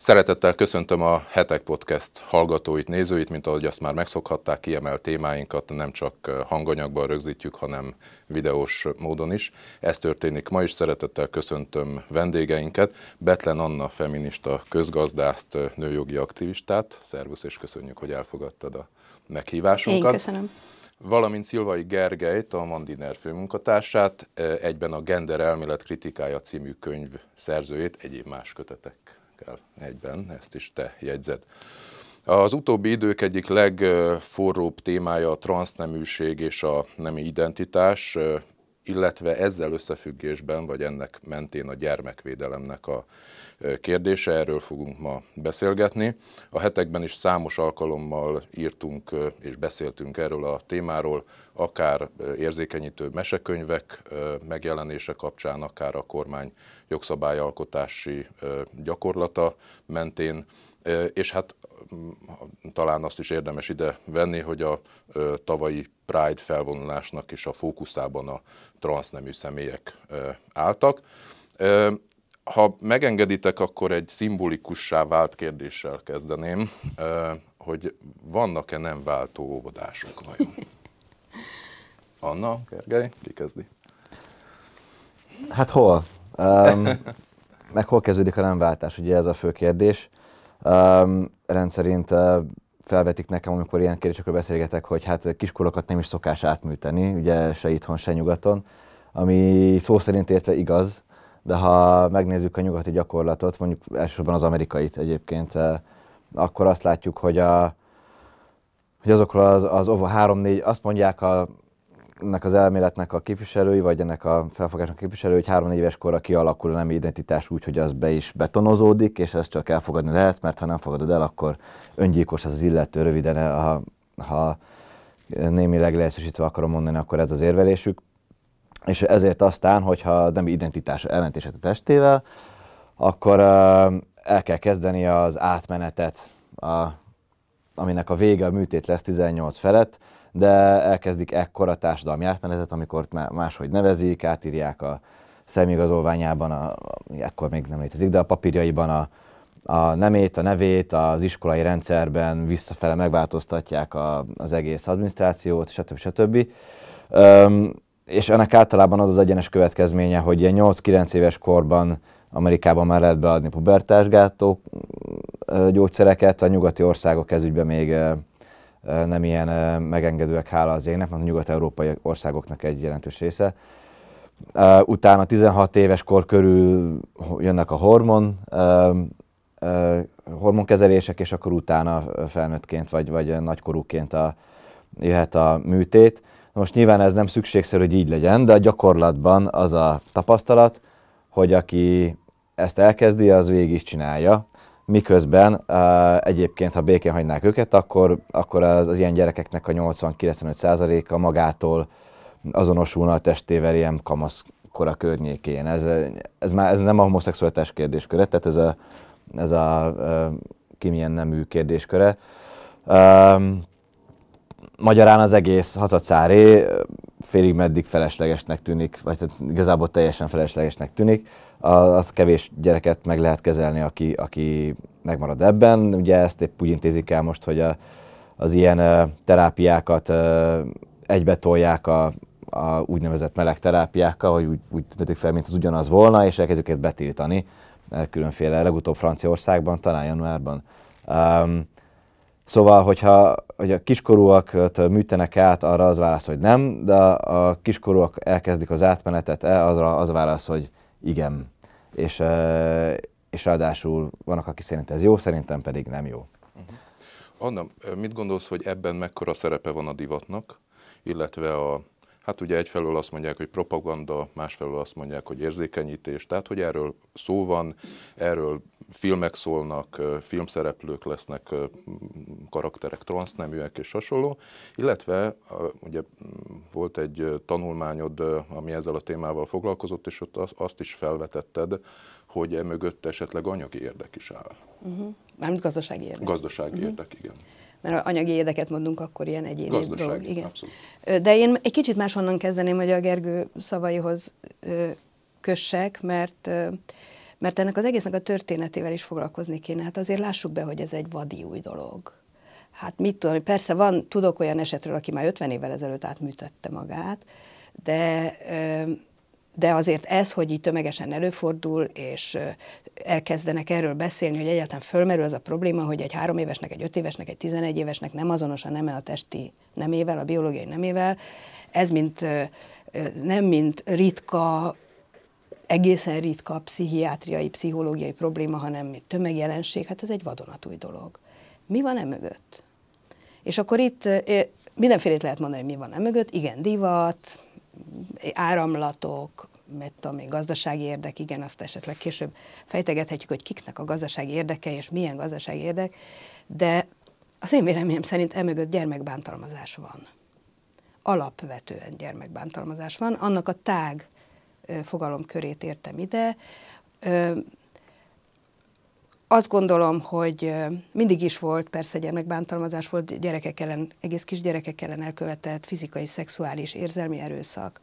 Szeretettel köszöntöm a Hetek Podcast hallgatóit, nézőit, mint ahogy azt már megszokhatták, kiemelt témáinkat nem csak hanganyagban rögzítjük, hanem videós módon is. Ez történik ma is. Szeretettel köszöntöm vendégeinket, Betlen Anna, feminista közgazdászt, nőjogi aktivistát. Szervusz, és köszönjük, hogy elfogadtad a meghívásunkat. Én köszönöm. Valamint Szilvai Gergelyt, a Mandiner főmunkatársát, egyben a Gender elmélet kritikája című könyv szerzőjét, egyéb más kötetek kell egyben, ezt is te jegyzed. Az utóbbi idők egyik legforróbb témája a transzneműség és a nemi identitás, illetve ezzel összefüggésben, vagy ennek mentén a gyermekvédelemnek a kérdése, erről fogunk ma beszélgetni. A hetekben is számos alkalommal írtunk és beszéltünk erről a témáról, akár érzékenyítő mesekönyvek megjelenése kapcsán, akár a kormány jogszabályalkotási gyakorlata mentén, és hát talán azt is érdemes ide venni, hogy a tavalyi Pride felvonulásnak is a fókuszában a transznemű személyek álltak. Ha megengeditek, akkor egy szimbolikussá vált kérdéssel kezdeném, hogy vannak-e nem váltó óvodások vajon? Anna, Gergely, ki kezdi? Hát hol? Um, meg hol kezdődik a nem váltás, ugye ez a fő kérdés. Um, rendszerint felvetik nekem, amikor ilyen kérdésekről beszélgetek, hogy hát kiskorokat nem is szokás átműteni, ugye se itthon, se nyugaton, ami szó szerint értve igaz, de ha megnézzük a nyugati gyakorlatot, mondjuk elsősorban az amerikait egyébként, uh, akkor azt látjuk, hogy, a, hogy azokról az, az, az három-négy, azt mondják a ennek az elméletnek a képviselői, vagy ennek a felfogásnak a képviselői, hogy három éves korra kialakul a nemi identitás úgy, hogy az be is betonozódik, és ezt csak elfogadni lehet, mert ha nem fogadod el, akkor öngyilkos ez az illető röviden, ha, ha némileg leegyszerűsítve akarom mondani, akkor ez az érvelésük. És ezért aztán, hogyha a nemi identitás ellentéset a testével, akkor el kell kezdeni az átmenetet, a, aminek a vége a műtét lesz 18 felett, de elkezdik ekkor a társadalmi átmenetet, amikor máshogy nevezik, átírják a személyigazolványában, a, ekkor még nem létezik, de a papírjaiban a, a nemét, a nevét, az iskolai rendszerben visszafele megváltoztatják a, az egész adminisztrációt, stb. stb. Üm, és ennek általában az az egyenes következménye, hogy ilyen 8-9 éves korban Amerikában már lehet beadni pubertásgátó gyógyszereket, a nyugati országok ezügyben még nem ilyen megengedőek, hála az égnek, mert a nyugat-európai országoknak egy jelentős része. Utána 16 éves kor körül jönnek a hormon, hormonkezelések, és akkor utána felnőttként vagy, vagy nagykorúként a, jöhet a műtét. Most nyilván ez nem szükségszerű, hogy így legyen, de a gyakorlatban az a tapasztalat, hogy aki ezt elkezdi, az végig is csinálja miközben uh, egyébként, ha békén hagynák őket, akkor, akkor az, az ilyen gyerekeknek a 80-95%-a magától azonosulna a testével ilyen kamaszkora környékén. Ez, ez, már, ez nem a homoszexualitás kérdésköre, tehát ez a, ez a uh, ki milyen nemű kérdésköre. Uh, magyarán az egész hatacáré félig meddig feleslegesnek tűnik, vagy tehát igazából teljesen feleslegesnek tűnik azt kevés gyereket meg lehet kezelni, aki, aki megmarad ebben. Ugye ezt épp úgy intézik el most, hogy a, az ilyen terápiákat egybetolják a, a úgynevezett meleg terápiákkal, hogy úgy, úgy tűnik fel, mint az ugyanaz volna, és elkezdjük ezt betiltani különféle, legutóbb Franciaországban, talán januárban. Um, szóval, hogyha hogy a kiskorúakat műtenek át, arra az válasz, hogy nem, de a kiskorúak elkezdik az átmenetet, azra az a válasz, hogy igen. És, és ráadásul vannak, aki szerint ez jó, szerintem pedig nem jó. Uh-huh. Anna, mit gondolsz, hogy ebben mekkora szerepe van a divatnak, illetve a, hát ugye egyfelől azt mondják, hogy propaganda, másfelől azt mondják, hogy érzékenyítés, tehát hogy erről szó van, erről filmek szólnak, filmszereplők lesznek, karakterek transzneműek és hasonló, illetve ugye volt egy tanulmányod, ami ezzel a témával foglalkozott, és ott azt is felvetetted, hogy e mögött esetleg anyagi érdek is áll. Uh-huh. Mármint gazdasági érdek. Gazdasági uh-huh. érdek, igen. Mert anyagi érdeket mondunk, akkor ilyen egyéni Gazdasági, dolog. Igen. Abszolút. De én egy kicsit máshonnan kezdeném, hogy a Gergő szavaihoz kössek, mert mert ennek az egésznek a történetével is foglalkozni kéne. Hát azért lássuk be, hogy ez egy vadi új dolog. Hát mit tudom, persze van, tudok olyan esetről, aki már 50 évvel ezelőtt átműtette magát, de de azért ez, hogy így tömegesen előfordul, és elkezdenek erről beszélni, hogy egyáltalán fölmerül az a probléma, hogy egy három évesnek, egy öt évesnek, egy tizenegy évesnek nem azonos a neme a testi nemével, a biológiai nemével, ez mint, nem mint ritka, egészen ritka pszichiátriai, pszichológiai probléma, hanem mint tömegjelenség, hát ez egy vadonatúj dolog. Mi van e mögött? És akkor itt mindenfélét lehet mondani, hogy mi van e mögött. Igen, divat, áramlatok, mert tudom gazdasági érdek, igen, azt esetleg később fejtegethetjük, hogy kiknek a gazdasági érdeke, és milyen gazdasági érdek, de az én véleményem szerint emögött gyermekbántalmazás van. Alapvetően gyermekbántalmazás van. Annak a tág fogalomkörét értem ide. Azt gondolom, hogy mindig is volt, persze gyermekbántalmazás volt, gyerekek ellen, egész kisgyerekek ellen elkövetett fizikai, szexuális, érzelmi erőszak,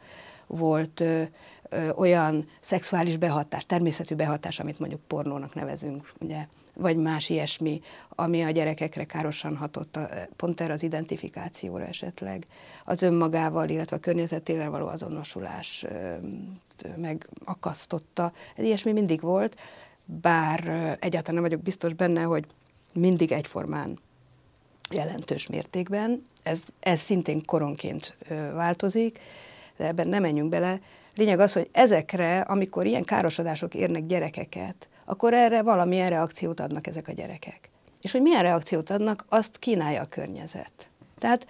volt ö, ö, olyan szexuális behatás, természetű behatás, amit mondjuk pornónak nevezünk, ugye, vagy más ilyesmi, ami a gyerekekre károsan hatott, a, pont erre az identifikációra esetleg, az önmagával, illetve a környezetével való azonosulás ö, megakasztotta. Ez ilyesmi mindig volt bár egyáltalán nem vagyok biztos benne, hogy mindig egyformán jelentős mértékben. Ez, ez szintén koronként változik, de ebben nem menjünk bele. Lényeg az, hogy ezekre, amikor ilyen károsodások érnek gyerekeket, akkor erre valamilyen reakciót adnak ezek a gyerekek. És hogy milyen reakciót adnak, azt kínálja a környezet. Tehát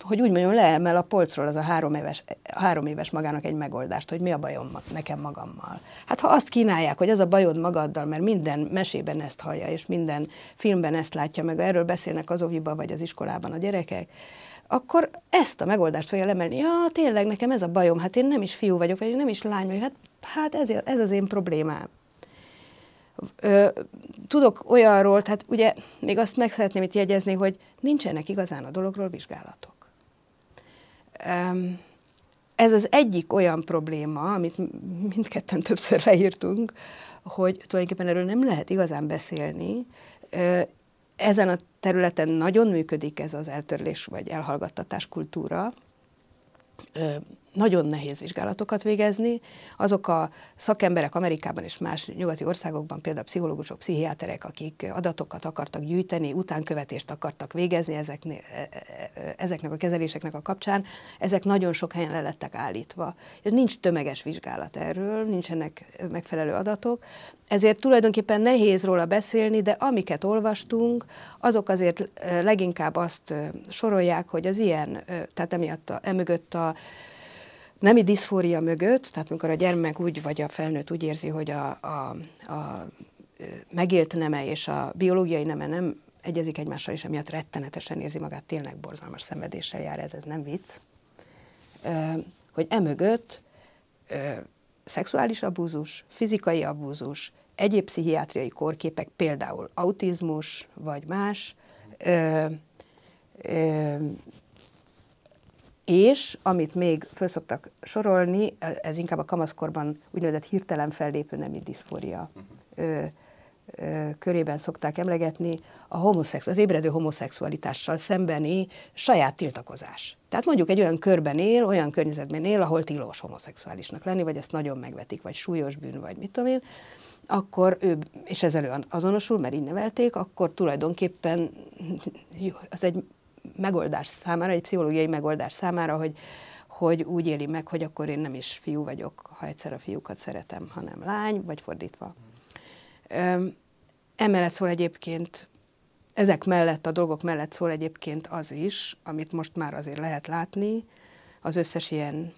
hogy úgy mondjam, leemel a polcról az a három éves, három éves magának egy megoldást, hogy mi a bajom nekem magammal. Hát ha azt kínálják, hogy az a bajod magaddal, mert minden mesében ezt hallja, és minden filmben ezt látja, meg erről beszélnek az oviba vagy az iskolában a gyerekek, akkor ezt a megoldást fogja lemelni. Ja, tényleg nekem ez a bajom, hát én nem is fiú vagyok, vagy nem is lány vagyok, hát, hát ez, ez az én problémám. Ö, tudok olyanról, tehát ugye még azt meg szeretném itt jegyezni, hogy nincsenek igazán a dologról vizsgálatok. Ö, ez az egyik olyan probléma, amit mindketten többször leírtunk, hogy tulajdonképpen erről nem lehet igazán beszélni. Ezen a területen nagyon működik ez az eltörlés vagy elhallgattatás kultúra nagyon nehéz vizsgálatokat végezni. Azok a szakemberek Amerikában és más nyugati országokban, például pszichológusok, pszichiáterek, akik adatokat akartak gyűjteni, utánkövetést akartak végezni ezeknél, e, e, e, ezeknek a kezeléseknek a kapcsán, ezek nagyon sok helyen le lettek állítva. Nincs tömeges vizsgálat erről, nincsenek megfelelő adatok, ezért tulajdonképpen nehéz róla beszélni, de amiket olvastunk, azok azért leginkább azt sorolják, hogy az ilyen, tehát emiatt a, emögött a nemi diszfória mögött, tehát amikor a gyermek úgy, vagy a felnőtt úgy érzi, hogy a, a, a megélt neme és a biológiai neme nem egyezik egymással, és emiatt rettenetesen érzi magát, tényleg borzalmas szenvedéssel jár, ez, ez nem vicc, hogy emögött szexuális abúzus, fizikai abúzus, egyéb pszichiátriai kórképek, például autizmus vagy más, és amit még föl szoktak sorolni, ez inkább a kamaszkorban úgynevezett hirtelen fellépő nemi diszfória ö, ö, körében szokták emlegetni, a homoszex, az ébredő homoszexualitással szembeni saját tiltakozás. Tehát mondjuk egy olyan körben él, olyan környezetben él, ahol tilos homoszexuálisnak lenni, vagy ezt nagyon megvetik, vagy súlyos bűn, vagy mit tudom én, akkor ő, és ezzel azonosul, mert így nevelték, akkor tulajdonképpen az egy megoldás számára, egy pszichológiai megoldás számára, hogy, hogy úgy éli meg, hogy akkor én nem is fiú vagyok, ha egyszer a fiúkat szeretem, hanem lány, vagy fordítva. Emellett szól egyébként, ezek mellett, a dolgok mellett szól egyébként az is, amit most már azért lehet látni, az összes ilyen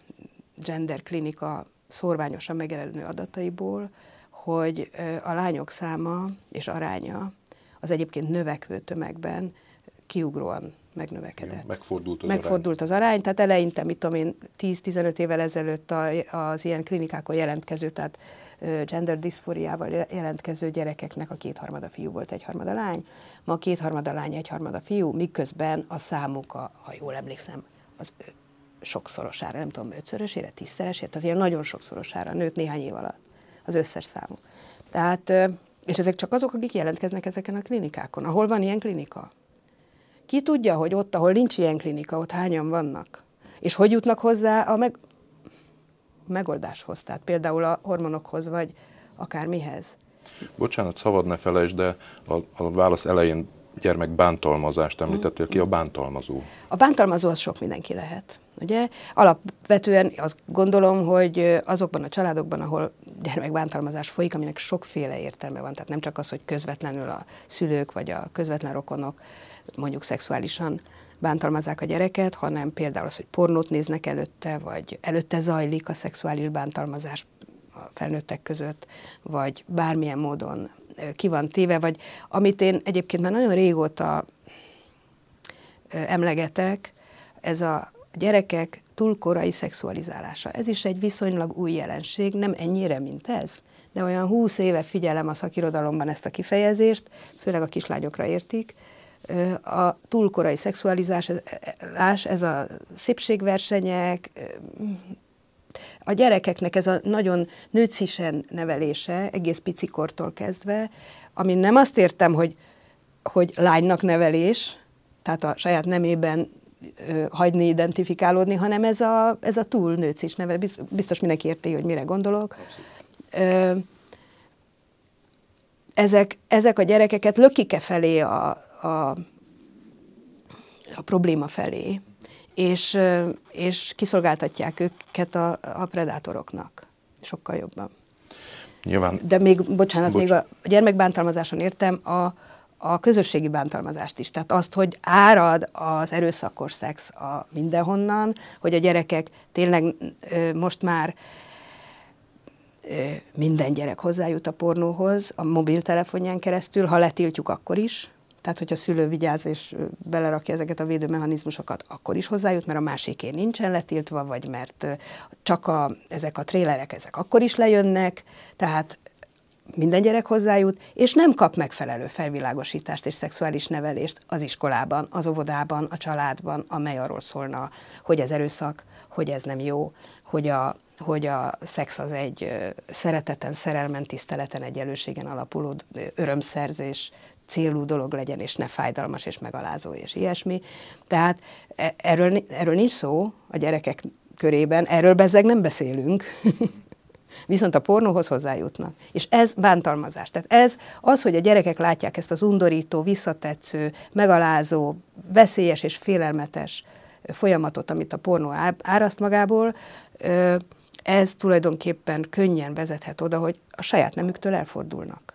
gender klinika szorványosan megjelenő adataiból, hogy a lányok száma és aránya az egyébként növekvő tömegben kiugróan megnövekedett. Megfordult az Megfordult arány. az arány, tehát eleinte, mit tudom én, 10-15 évvel ezelőtt az ilyen klinikákon jelentkező, tehát gender diszfóriával jelentkező gyerekeknek a kétharmada fiú volt, egyharmada lány. Ma a kétharmada lány, egyharmada fiú, miközben a számuk, a, ha jól emlékszem, az sokszorosára, nem tudom, ötszörösére, tízszeresére, tehát ilyen nagyon sokszorosára nőtt néhány év alatt. az összes számú. Tehát, és ezek csak azok, akik jelentkeznek ezeken a klinikákon. Ahol van ilyen klinika? Ki tudja, hogy ott, ahol nincs ilyen klinika, ott hányan vannak? És hogy jutnak hozzá a meg, megoldáshoz, tehát például a hormonokhoz, vagy akár mihez. Bocsánat, szabad ne felejtsd, de a, a válasz elején gyermek bántalmazást említettél ki, a bántalmazó. A bántalmazó az sok mindenki lehet. Ugye? Alapvetően azt gondolom, hogy azokban a családokban, ahol gyermekbántalmazás folyik, aminek sokféle értelme van, tehát nem csak az, hogy közvetlenül a szülők vagy a közvetlen rokonok mondjuk szexuálisan bántalmazzák a gyereket, hanem például az, hogy pornót néznek előtte, vagy előtte zajlik a szexuális bántalmazás a felnőttek között, vagy bármilyen módon ki van téve, vagy amit én egyébként már nagyon régóta emlegetek, ez a gyerekek túlkorai szexualizálása. Ez is egy viszonylag új jelenség, nem ennyire, mint ez, de olyan húsz éve figyelem a szakirodalomban ezt a kifejezést, főleg a kislányokra értik, a túlkorai szexualizás, ez a szépségversenyek, a gyerekeknek ez a nagyon nőcisen nevelése, egész picikortól kezdve, ami nem azt értem, hogy, hogy lánynak nevelés, tehát a saját nemében hagyni identifikálódni, hanem ez a, ez a túl nőcis nevelés. Biztos mindenki érti, hogy mire gondolok. Ö, ezek, ezek a gyerekeket lökike felé a, a, a probléma felé, és, és kiszolgáltatják őket a, a predátoroknak sokkal jobban. Nyilván. De még, bocsánat, Bocs. még a gyermekbántalmazáson értem a, a közösségi bántalmazást is. Tehát azt, hogy árad az erőszakos szex a mindenhonnan, hogy a gyerekek tényleg ö, most már ö, minden gyerek hozzájut a pornóhoz, a mobiltelefonján keresztül, ha letiltjuk, akkor is, tehát, hogyha szülő vigyáz és belerakja ezeket a védőmechanizmusokat, akkor is hozzájut, mert a másiké nincsen letiltva, vagy mert csak a, ezek a trélerek, ezek akkor is lejönnek, tehát minden gyerek hozzájut, és nem kap megfelelő felvilágosítást és szexuális nevelést az iskolában, az óvodában, a családban, amely arról szólna, hogy ez erőszak, hogy ez nem jó, hogy a, hogy a szex az egy szereteten, szerelmen, tiszteleten, egyenlőségen alapuló örömszerzés, célú dolog legyen, és ne fájdalmas és megalázó, és ilyesmi. Tehát e, erről, erről nincs szó a gyerekek körében, erről bezzeg nem beszélünk. Viszont a pornóhoz hozzájutnak. És ez bántalmazás. Tehát ez az, hogy a gyerekek látják ezt az undorító, visszatetsző, megalázó, veszélyes és félelmetes folyamatot, amit a pornó áraszt magából, ez tulajdonképpen könnyen vezethet oda, hogy a saját nemüktől elfordulnak.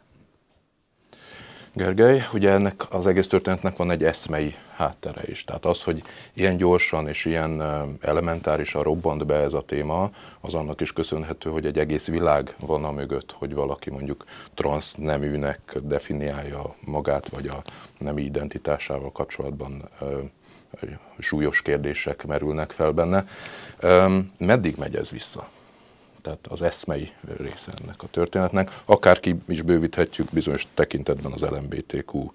Gergely, ugye ennek az egész történetnek van egy eszmei háttere is. Tehát az, hogy ilyen gyorsan és ilyen elementárisan robbant be ez a téma, az annak is köszönhető, hogy egy egész világ van a mögött, hogy valaki mondjuk transzneműnek definiálja magát, vagy a nemi identitásával kapcsolatban súlyos kérdések merülnek fel benne. Meddig megy ez vissza? Tehát az eszmei része ennek a történetnek. Akárki is bővíthetjük bizonyos tekintetben az LMBTQ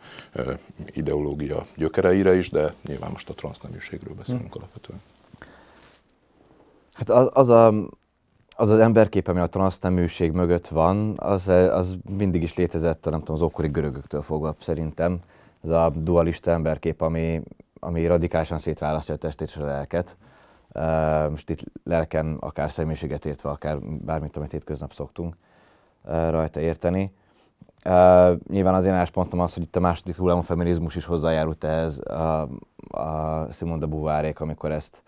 ideológia gyökereire is, de nyilván most a transzneműségről beszélünk hmm. alapvetően. Hát az, az a, az az emberkép, ami a transzneműség mögött van, az, az mindig is létezett, nem tudom, az ókori görögöktől fogva szerintem. Ez a dualista emberkép, ami, ami radikálisan szétválasztja a testét és a lelket most itt lelken, akár személyiséget értve, akár bármit, amit hétköznap szoktunk rajta érteni. Uh, nyilván az én álláspontom az, hogy itt a második hullámú feminizmus is hozzájárult ehhez a, a Simone de Beauvoirék, amikor ezt,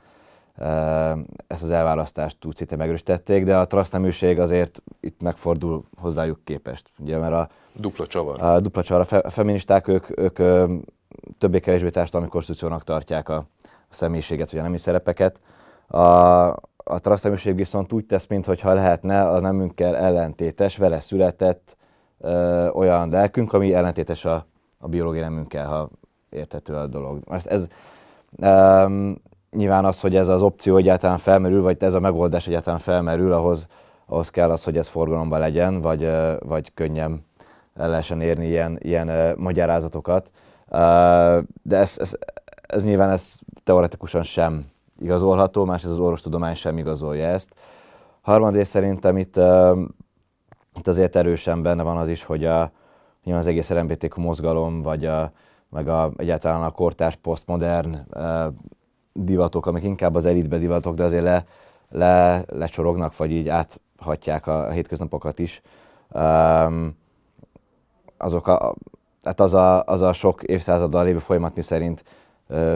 uh, ezt az elválasztást úgy szinte megerősítették, de a transzneműség azért itt megfordul hozzájuk képest. Ugye, mert a dupla csavar. A dupla csavar. A, fe, a feministák, ők, ők többé-kevésbé társadalmi konstitúciónak tartják a, a személyiséget, vagy a nemi szerepeket. A, a transzneműség viszont úgy tesz, mintha lehetne a nemünkkel ellentétes, vele született ö, olyan lelkünk, ami ellentétes a, a biológiai nemünkkel, ha érthető a dolog. Most ez, um, nyilván az, hogy ez az opció egyáltalán felmerül, vagy ez a megoldás egyáltalán felmerül, ahhoz, ahhoz kell az, hogy ez forgalomban legyen, vagy, vagy könnyen el lehessen érni ilyen, ilyen uh, magyarázatokat. Uh, de ez, ez, ez nyilván ez teoretikusan sem igazolható, másrészt az orvostudomány sem igazolja ezt. Harmadrészt szerintem itt itt azért erősen benne van az is, hogy a, az egész LMBTQ mozgalom, vagy a, meg a, egyáltalán a kortás, posztmodern uh, divatok, amik inkább az elitbe divatok, de azért le, le, lecsorognak, vagy így áthatják a, a hétköznapokat is. Um, azok a, tehát az a, az a sok évszázaddal lévő folyamat, mi szerint uh,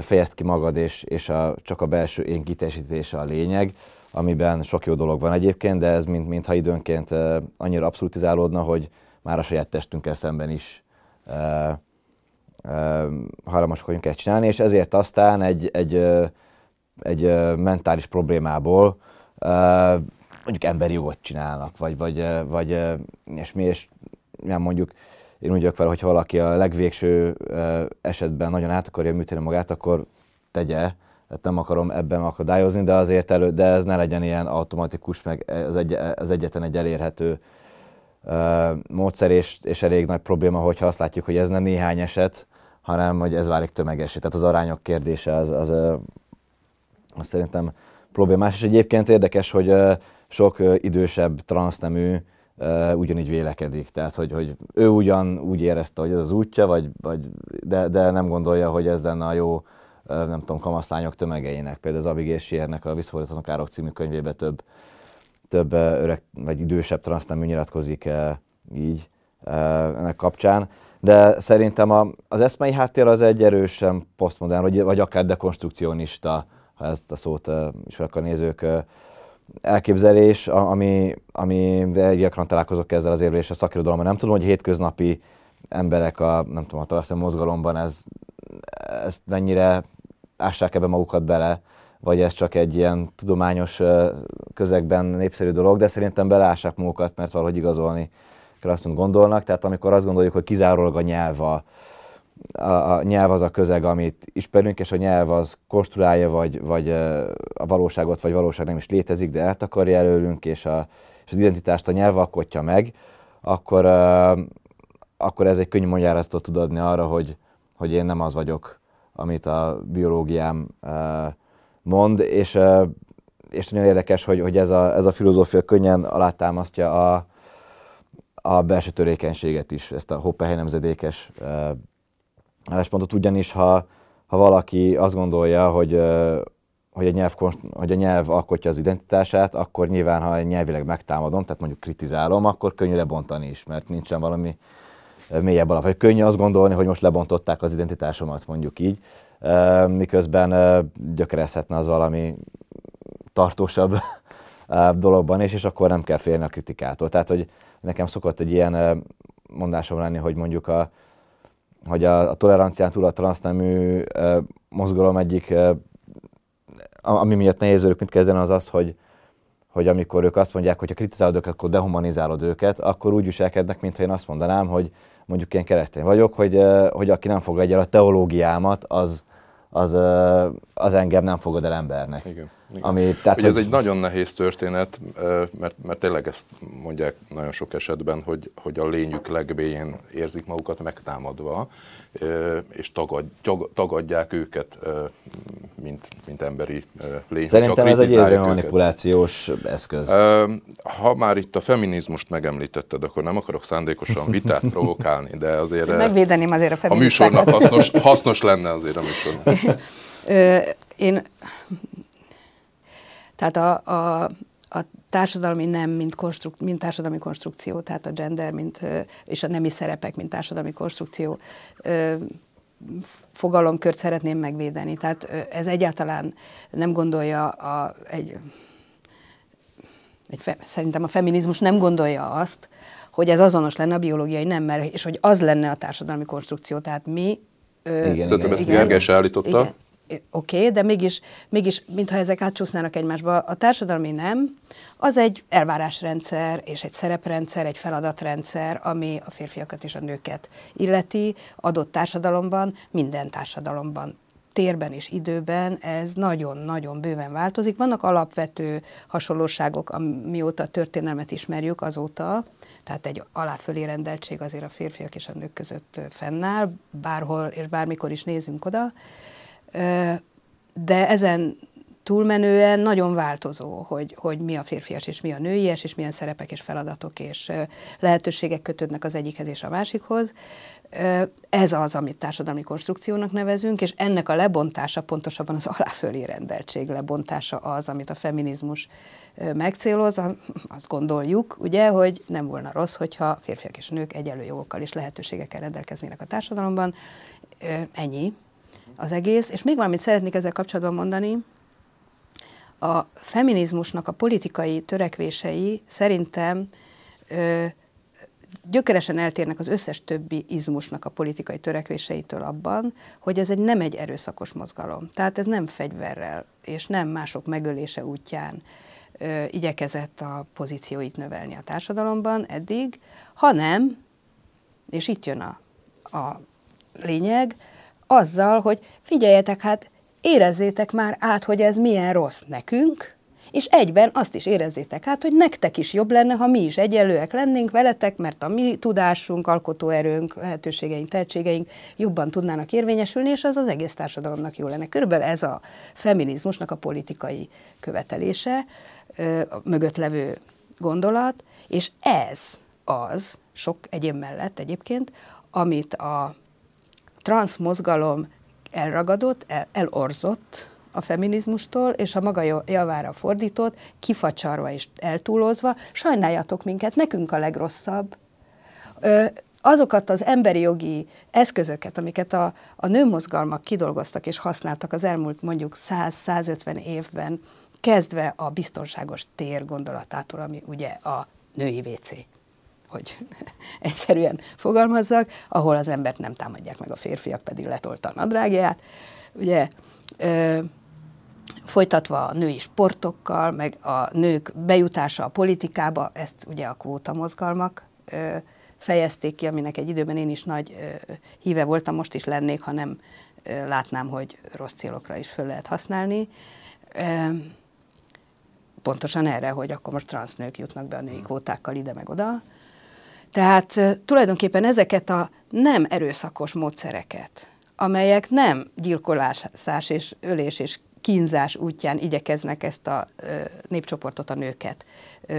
fejezd ki magad, és, és a, csak a belső én kitesítése a lényeg, amiben sok jó dolog van egyébként, de ez mint, mintha időnként annyira abszolutizálódna, hogy már a saját testünkkel szemben is uh, hajlamosak vagyunk ezt csinálni, és ezért aztán egy, egy, egy mentális problémából mondjuk emberi jogot csinálnak, vagy, vagy, vagy és mi, és mondjuk én úgy vagyok vele, hogy valaki a legvégső esetben nagyon át akarja műteni magát, akkor tegye, tehát nem akarom ebben akadályozni, de azért elő, de ez ne legyen ilyen automatikus, meg az, egy, az egyetlen egy elérhető módszer, és, és elég nagy probléma, hogyha azt látjuk, hogy ez nem néhány eset, hanem hogy ez válik tömegesé. Tehát az arányok kérdése az, az, az szerintem problémás. És egyébként érdekes, hogy sok idősebb transznemű ugyanígy vélekedik. Tehát, hogy, hogy ő ugyan úgy érezte, hogy ez az útja, vagy, vagy, de, de nem gondolja, hogy ez lenne a jó, nem tudom, kamaszlányok tömegeinek. Például az Abigail Siernek a Visszafordítatlan Károk című könyvében több, több öreg vagy idősebb transznemű nyilatkozik így ennek kapcsán de szerintem a, az eszmei háttér az egy erősen posztmodern, vagy, vagy akár dekonstrukcionista, ha ezt a szót uh, ismerek a nézők, elképzelés, ami, ami gyakran találkozok ezzel az érvelés a szakirodalomban. Nem tudom, hogy hétköznapi emberek a, nem tudom, a talasztani mozgalomban ez, ezt mennyire ássák ebbe magukat bele, vagy ez csak egy ilyen tudományos közegben népszerű dolog, de szerintem beleássák magukat, mert valahogy igazolni azt gondolnak, tehát amikor azt gondoljuk, hogy kizárólag a nyelv a, a, a nyelv az a közeg, amit ismerünk, és a nyelv az konstruálja, vagy, vagy a valóságot, vagy valóság nem is létezik, de eltakarja előlünk, és, a, és az identitást a nyelv alkotja meg, akkor, akkor ez egy könnyű magyarázatot tud adni arra, hogy, hogy én nem az vagyok, amit a biológiám mond, és, és nagyon érdekes, hogy, hogy ez, a, ez a filozófia könnyen alátámasztja a, a belső törékenységet is, ezt a Hoppenheim nemzedékes álláspontot, ugyanis ha, ha valaki azt gondolja, hogy, hogy, a nyelv, hogy a nyelv alkotja az identitását, akkor nyilván, ha nyelvileg megtámadom, tehát mondjuk kritizálom, akkor könnyű lebontani is, mert nincsen valami mélyebb alap. Vagy könnyű azt gondolni, hogy most lebontották az identitásomat, mondjuk így, miközben gyökerezhetne az valami tartósabb dologban is, és akkor nem kell félni a kritikától. Tehát, hogy nekem szokott egy ilyen mondásom lenni, hogy mondjuk a, hogy a, a tolerancián túl a transznemű mozgalom egyik, ami miatt nehéz ők mit kezdeni, az az, hogy, hogy amikor ők azt mondják, hogy ha kritizálod őket, akkor dehumanizálod őket, akkor úgy viselkednek, mintha én azt mondanám, hogy mondjuk én keresztény vagyok, hogy, hogy aki nem fogadja el a teológiámat, az, az, az engem nem fogad el embernek. Igen. Igen. Ami, tehát, Ugye hogy... ez egy nagyon nehéz történet, mert, mert tényleg ezt mondják nagyon sok esetben, hogy, hogy a lényük legbélyén érzik magukat megtámadva, és tagad, tagadják őket, mint, mint emberi lény. Szerintem ez egy érző manipulációs eszköz. Ha már itt a feminizmust megemlítetted, akkor nem akarok szándékosan vitát provokálni, de azért... Megvédeném azért a feministákat. A műsornak hasznos, hasznos lenne azért a műsornak. Én tehát a, a, a társadalmi nem, mint, konstruk, mint társadalmi konstrukció, tehát a gender, mint, és a nemi szerepek, mint társadalmi konstrukció fogalomkört szeretném megvédeni. Tehát ez egyáltalán nem gondolja a, egy, egy fe, szerintem a feminizmus nem gondolja azt, hogy ez azonos lenne a biológiai nemmel, és hogy az lenne a társadalmi konstrukció. Tehát mi... Igen, Szerintem ezt Gergely állította. Igen, oké, okay, de mégis, mégis, mintha ezek átcsúsznának egymásba, a társadalmi nem, az egy elvárásrendszer és egy szereprendszer, egy feladatrendszer, ami a férfiakat és a nőket illeti. Adott társadalomban, minden társadalomban térben és időben ez nagyon-nagyon bőven változik. Vannak alapvető hasonlóságok, amióta a történelmet ismerjük azóta, tehát egy aláfölé rendeltség azért a férfiak és a nők között fennáll, bárhol és bármikor is nézünk oda de ezen túlmenően nagyon változó, hogy, hogy mi a férfias és mi a nőies, és milyen szerepek és feladatok és lehetőségek kötődnek az egyikhez és a másikhoz. Ez az, amit társadalmi konstrukciónak nevezünk, és ennek a lebontása, pontosabban az aláfölé rendeltség lebontása az, amit a feminizmus megcéloz. Azt gondoljuk, ugye, hogy nem volna rossz, hogyha férfiak és nők egyenlő jogokkal és lehetőségekkel rendelkeznének a társadalomban. Ennyi az egész. És még valamit szeretnék ezzel kapcsolatban mondani, a feminizmusnak a politikai törekvései szerintem ö, gyökeresen eltérnek az összes többi izmusnak a politikai törekvéseitől abban, hogy ez egy nem egy erőszakos mozgalom. Tehát ez nem fegyverrel és nem mások megölése útján ö, igyekezett a pozícióit növelni a társadalomban eddig, hanem, és itt jön a, a lényeg, azzal, hogy figyeljetek, hát érezzétek már át, hogy ez milyen rossz nekünk, és egyben azt is érezzétek át, hogy nektek is jobb lenne, ha mi is egyenlőek lennénk veletek, mert a mi tudásunk, alkotóerőnk, lehetőségeink, tehetségeink jobban tudnának érvényesülni, és az az egész társadalomnak jó lenne. Körülbelül ez a feminizmusnak a politikai követelése, a mögött levő gondolat, és ez az, sok egyéb mellett egyébként, amit a transzmozgalom elragadott, el, elorzott a feminizmustól, és a maga javára fordított, kifacsarva és eltúlozva, sajnáljatok minket, nekünk a legrosszabb. Ö, azokat az emberi jogi eszközöket, amiket a, a nőmozgalmak kidolgoztak és használtak az elmúlt mondjuk 100-150 évben, kezdve a biztonságos tér gondolatától, ami ugye a női WC hogy egyszerűen fogalmazzak, ahol az embert nem támadják meg a férfiak, pedig letolta a nadrágját. Ugye, ö, folytatva a női sportokkal, meg a nők bejutása a politikába, ezt ugye a kvóta mozgalmak ö, fejezték ki, aminek egy időben én is nagy ö, híve voltam, most is lennék, ha nem ö, látnám, hogy rossz célokra is föl lehet használni. Ö, pontosan erre, hogy akkor most transznők jutnak be a női kvótákkal ide meg oda. Tehát tulajdonképpen ezeket a nem erőszakos módszereket, amelyek nem gyilkolás és ölés és kínzás útján igyekeznek ezt a népcsoportot, a nőket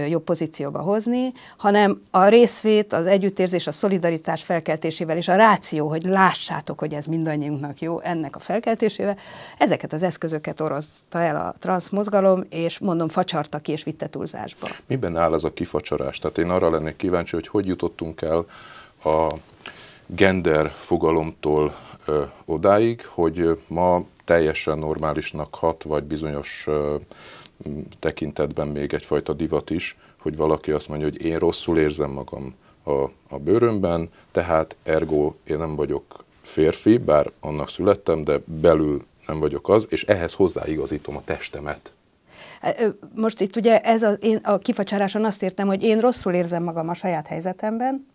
jobb pozícióba hozni, hanem a részvét, az együttérzés, a szolidaritás felkeltésével és a ráció, hogy lássátok, hogy ez mindannyiunknak jó, ennek a felkeltésével, ezeket az eszközöket oroszta el a transzmozgalom, és mondom, facsarta ki és vitte túlzásba. Miben áll az a kifacsarás? Tehát én arra lennék kíváncsi, hogy hogy jutottunk el a gender fogalomtól odáig, hogy ma teljesen normálisnak hat, vagy bizonyos tekintetben még egyfajta divat is, hogy valaki azt mondja, hogy én rosszul érzem magam a, a bőrömben, tehát ergo én nem vagyok férfi, bár annak születtem, de belül nem vagyok az, és ehhez hozzáigazítom a testemet. Most itt ugye ez a, én a kifacsáráson azt értem, hogy én rosszul érzem magam a saját helyzetemben,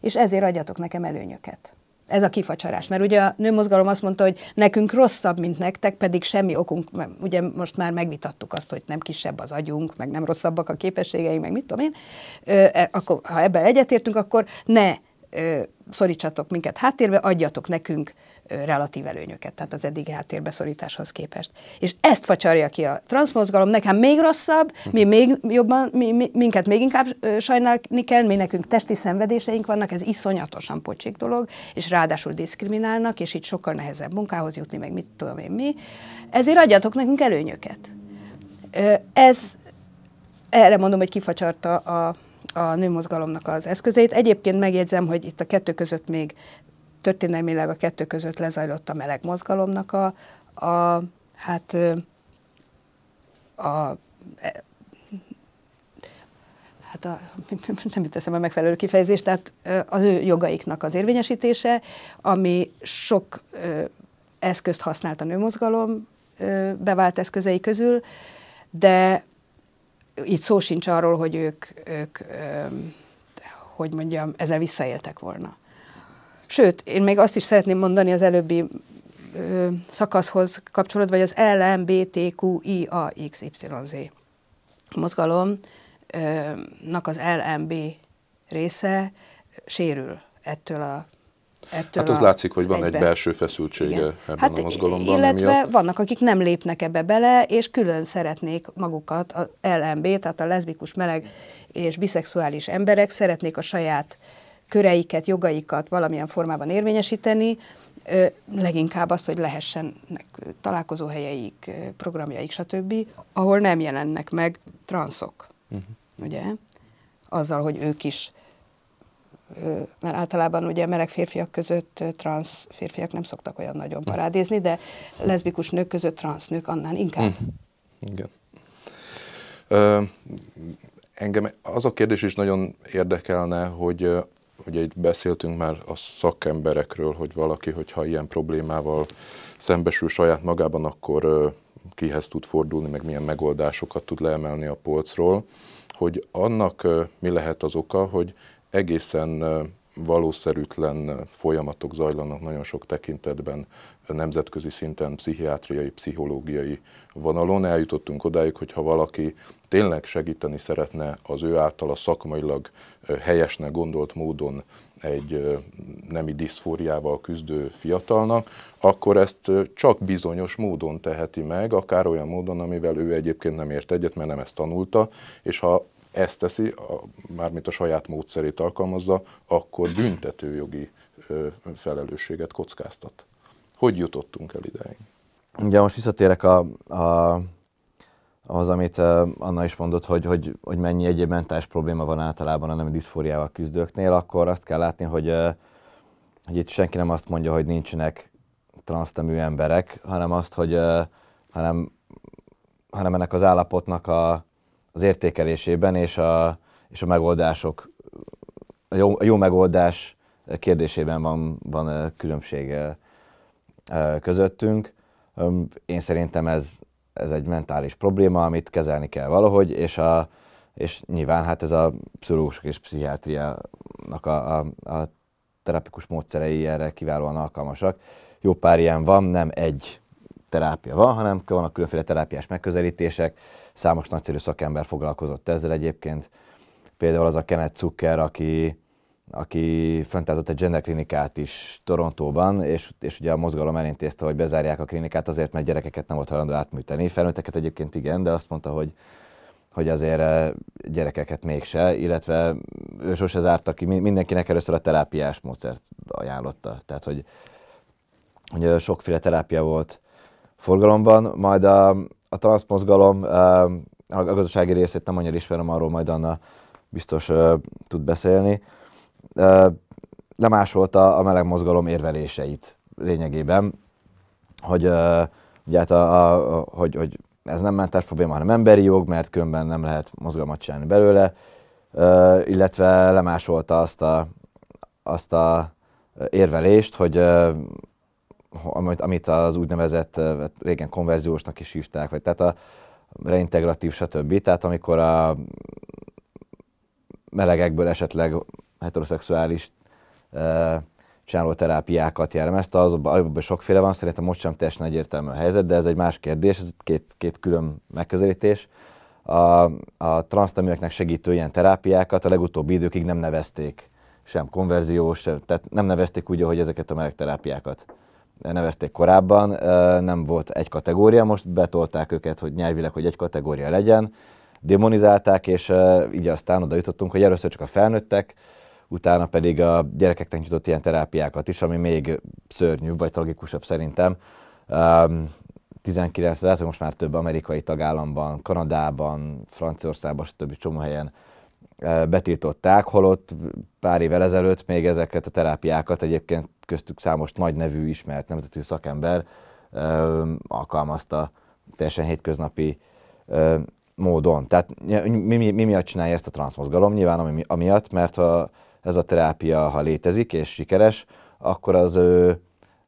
és ezért adjatok nekem előnyöket. Ez a kifacsarás. Mert ugye a nőmozgalom azt mondta, hogy nekünk rosszabb, mint nektek, pedig semmi okunk, ugye most már megvitattuk azt, hogy nem kisebb az agyunk, meg nem rosszabbak a képességeink, meg mit tudom én. E, akkor, ha ebben egyetértünk, akkor ne szorítsatok minket háttérbe, adjatok nekünk relatív előnyöket, tehát az eddigi szorításhoz képest. És ezt facsarja ki a transzmozgalom, nekem még rosszabb, mi még jobban, mi, mi, minket még inkább sajnálni kell, mi nekünk testi szenvedéseink vannak, ez iszonyatosan pocsik dolog, és ráadásul diszkriminálnak, és itt sokkal nehezebb munkához jutni, meg mit tudom én mi. Ezért adjatok nekünk előnyöket. Ez, erre mondom, hogy kifacsarta a, a nőmozgalomnak az eszközeit. Egyébként megjegyzem, hogy itt a kettő között még történelmileg a kettő között lezajlott a meleg mozgalomnak a, a hát a, hát a, nem teszem a megfelelő kifejezést, tehát az ő jogaiknak az érvényesítése, ami sok eszközt használt a nőmozgalom bevált eszközei közül, de itt szó sincs arról, hogy ők, ők hogy mondjam, ezzel visszaéltek volna. Sőt, én még azt is szeretném mondani az előbbi szakaszhoz kapcsolódva, vagy az LMBTQIAXYZ mozgalomnak az LMB része sérül ettől a ettől Hát az látszik, hogy van egybe. egy belső feszültsége Igen. ebben hát, a mozgalomban. Illetve emiatt. vannak, akik nem lépnek ebbe bele, és külön szeretnék magukat, a LMB, tehát a leszbikus, meleg és biszexuális emberek szeretnék a saját köreiket, jogaikat valamilyen formában érvényesíteni, leginkább az, hogy lehessenek találkozóhelyeik, programjaik, stb., ahol nem jelennek meg transzok. Uh-huh. Ugye? Azzal, hogy ők is mert általában ugye meleg férfiak között ö, transz férfiak nem szoktak olyan nagyon parádézni, de leszbikus nők között transz nők annál inkább. Igen. Ö, engem az a kérdés is nagyon érdekelne, hogy ugye itt beszéltünk már a szakemberekről, hogy valaki, hogyha ilyen problémával szembesül saját magában, akkor kihez tud fordulni, meg milyen megoldásokat tud leemelni a polcról, hogy annak mi lehet az oka, hogy egészen valószerűtlen folyamatok zajlanak nagyon sok tekintetben nemzetközi szinten, pszichiátriai, pszichológiai vonalon. Eljutottunk odáig, hogy ha valaki tényleg segíteni szeretne az ő általa szakmailag helyesnek gondolt módon egy nemi diszfóriával küzdő fiatalnak, akkor ezt csak bizonyos módon teheti meg, akár olyan módon, amivel ő egyébként nem ért egyet, mert nem ezt tanulta, és ha ezt teszi, a, mármint a saját módszerét alkalmazza, akkor büntetőjogi ö, felelősséget kockáztat. Hogy jutottunk el ideig? Ugye most visszatérek a, a, ahhoz, amit Anna is mondott, hogy, hogy, hogy mennyi egyéb mentális probléma van általában a nemi diszfóriával küzdőknél, akkor azt kell látni, hogy, hogy itt senki nem azt mondja, hogy nincsenek transznemű emberek, hanem azt, hogy hanem, hanem ennek az állapotnak a, az értékelésében és a, és a megoldások, a jó, a jó megoldás kérdésében van, van különbség közöttünk. Én szerintem ez, ez egy mentális probléma, amit kezelni kell valahogy, és, a, és nyilván hát ez a pszichológusok és pszichiátriának a, a, a terapikus módszerei erre kiválóan alkalmasak. Jó pár ilyen van, nem egy terápia van, hanem vannak különféle terápiás megközelítések. Számos nagyszerű szakember foglalkozott ezzel egyébként. Például az a Kenneth Zucker, aki, aki fenntartott egy gender klinikát is Torontóban, és, és ugye a mozgalom elintézte, hogy bezárják a klinikát azért, mert gyerekeket nem volt hajlandó átműteni. Felnőtteket egyébként igen, de azt mondta, hogy, hogy azért gyerekeket mégse, illetve ő sose zárta ki, mindenkinek először a terápiás módszert ajánlotta. Tehát, hogy, hogy sokféle terápia volt forgalomban, majd a, a transzmozgalom, a gazdasági részét nem annyira ismerem, arról majd Anna biztos tud beszélni. Lemásolta a meleg mozgalom érveléseit lényegében, hogy, ugye hát a, a, hogy, hogy ez nem mentás probléma, hanem emberi jog, mert különben nem lehet mozgalmat csinálni belőle, illetve lemásolta azt a, azt a érvelést, hogy amit, amit az úgynevezett régen konverziósnak is hívták, vagy tehát a reintegratív, stb. Tehát amikor a melegekből esetleg heteroszexuális e, csináló terápiákat jellemezte, az, abban sokféle van, szerintem most sem teljesen egyértelmű a helyzet, de ez egy más kérdés, ez két, két külön megközelítés. A, a transzneműeknek segítő ilyen terápiákat a legutóbbi időkig nem nevezték sem konverziós, tehát nem nevezték úgy, hogy ezeket a meleg terápiákat nevezték korábban, nem volt egy kategória, most betolták őket, hogy nyelvileg, hogy egy kategória legyen, demonizálták, és így aztán oda jutottunk, hogy először csak a felnőttek, utána pedig a gyerekeknek nyitott ilyen terápiákat is, ami még szörnyűbb, vagy tragikusabb szerintem. 19, lehet, hogy most már több amerikai tagállamban, Kanadában, Franciaországban, stb. csomó helyen betiltották, holott pár évvel ezelőtt még ezeket a terápiákat egyébként köztük számos nagy nevű ismert nemzeti szakember alkalmazta teljesen hétköznapi módon. Tehát mi, mi, mi miatt csinálja ezt a transzmozgalom? Nyilván ami, amiatt, mert ha ez a terápia, ha létezik és sikeres, akkor az ő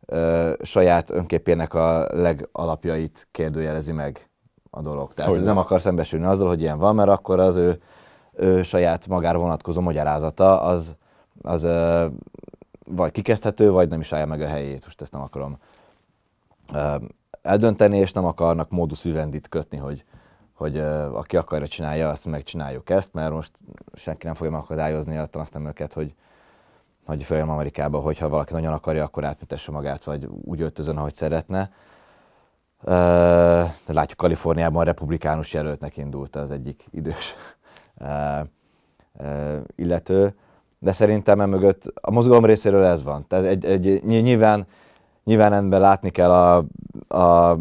ö, saját önképének a legalapjait kérdőjelezi meg a dolog. Tehát hogy nem akar szembesülni azzal, hogy ilyen van, mert akkor az ő, ő saját magára vonatkozó magyarázata az, az ö, vagy kikezdhető, vagy nem is állja meg a helyét. Most ezt nem akarom eldönteni, és nem akarnak módusz vivendit kötni, hogy, hogy aki akarja csinálja, azt megcsináljuk ezt, mert most senki nem fogja megakadályozni a transznemőket, hogy, hogy följön Amerikába, hogyha valaki nagyon akarja, akkor átmutassa magát, vagy úgy öltözön, ahogy szeretne. De látjuk, Kaliforniában republikánus jelöltnek indult az egyik idős illető, de szerintem emögött a mozgalom részéről ez van. Tehát egy, egy, nyilván, nyilván ebben látni kell a, a,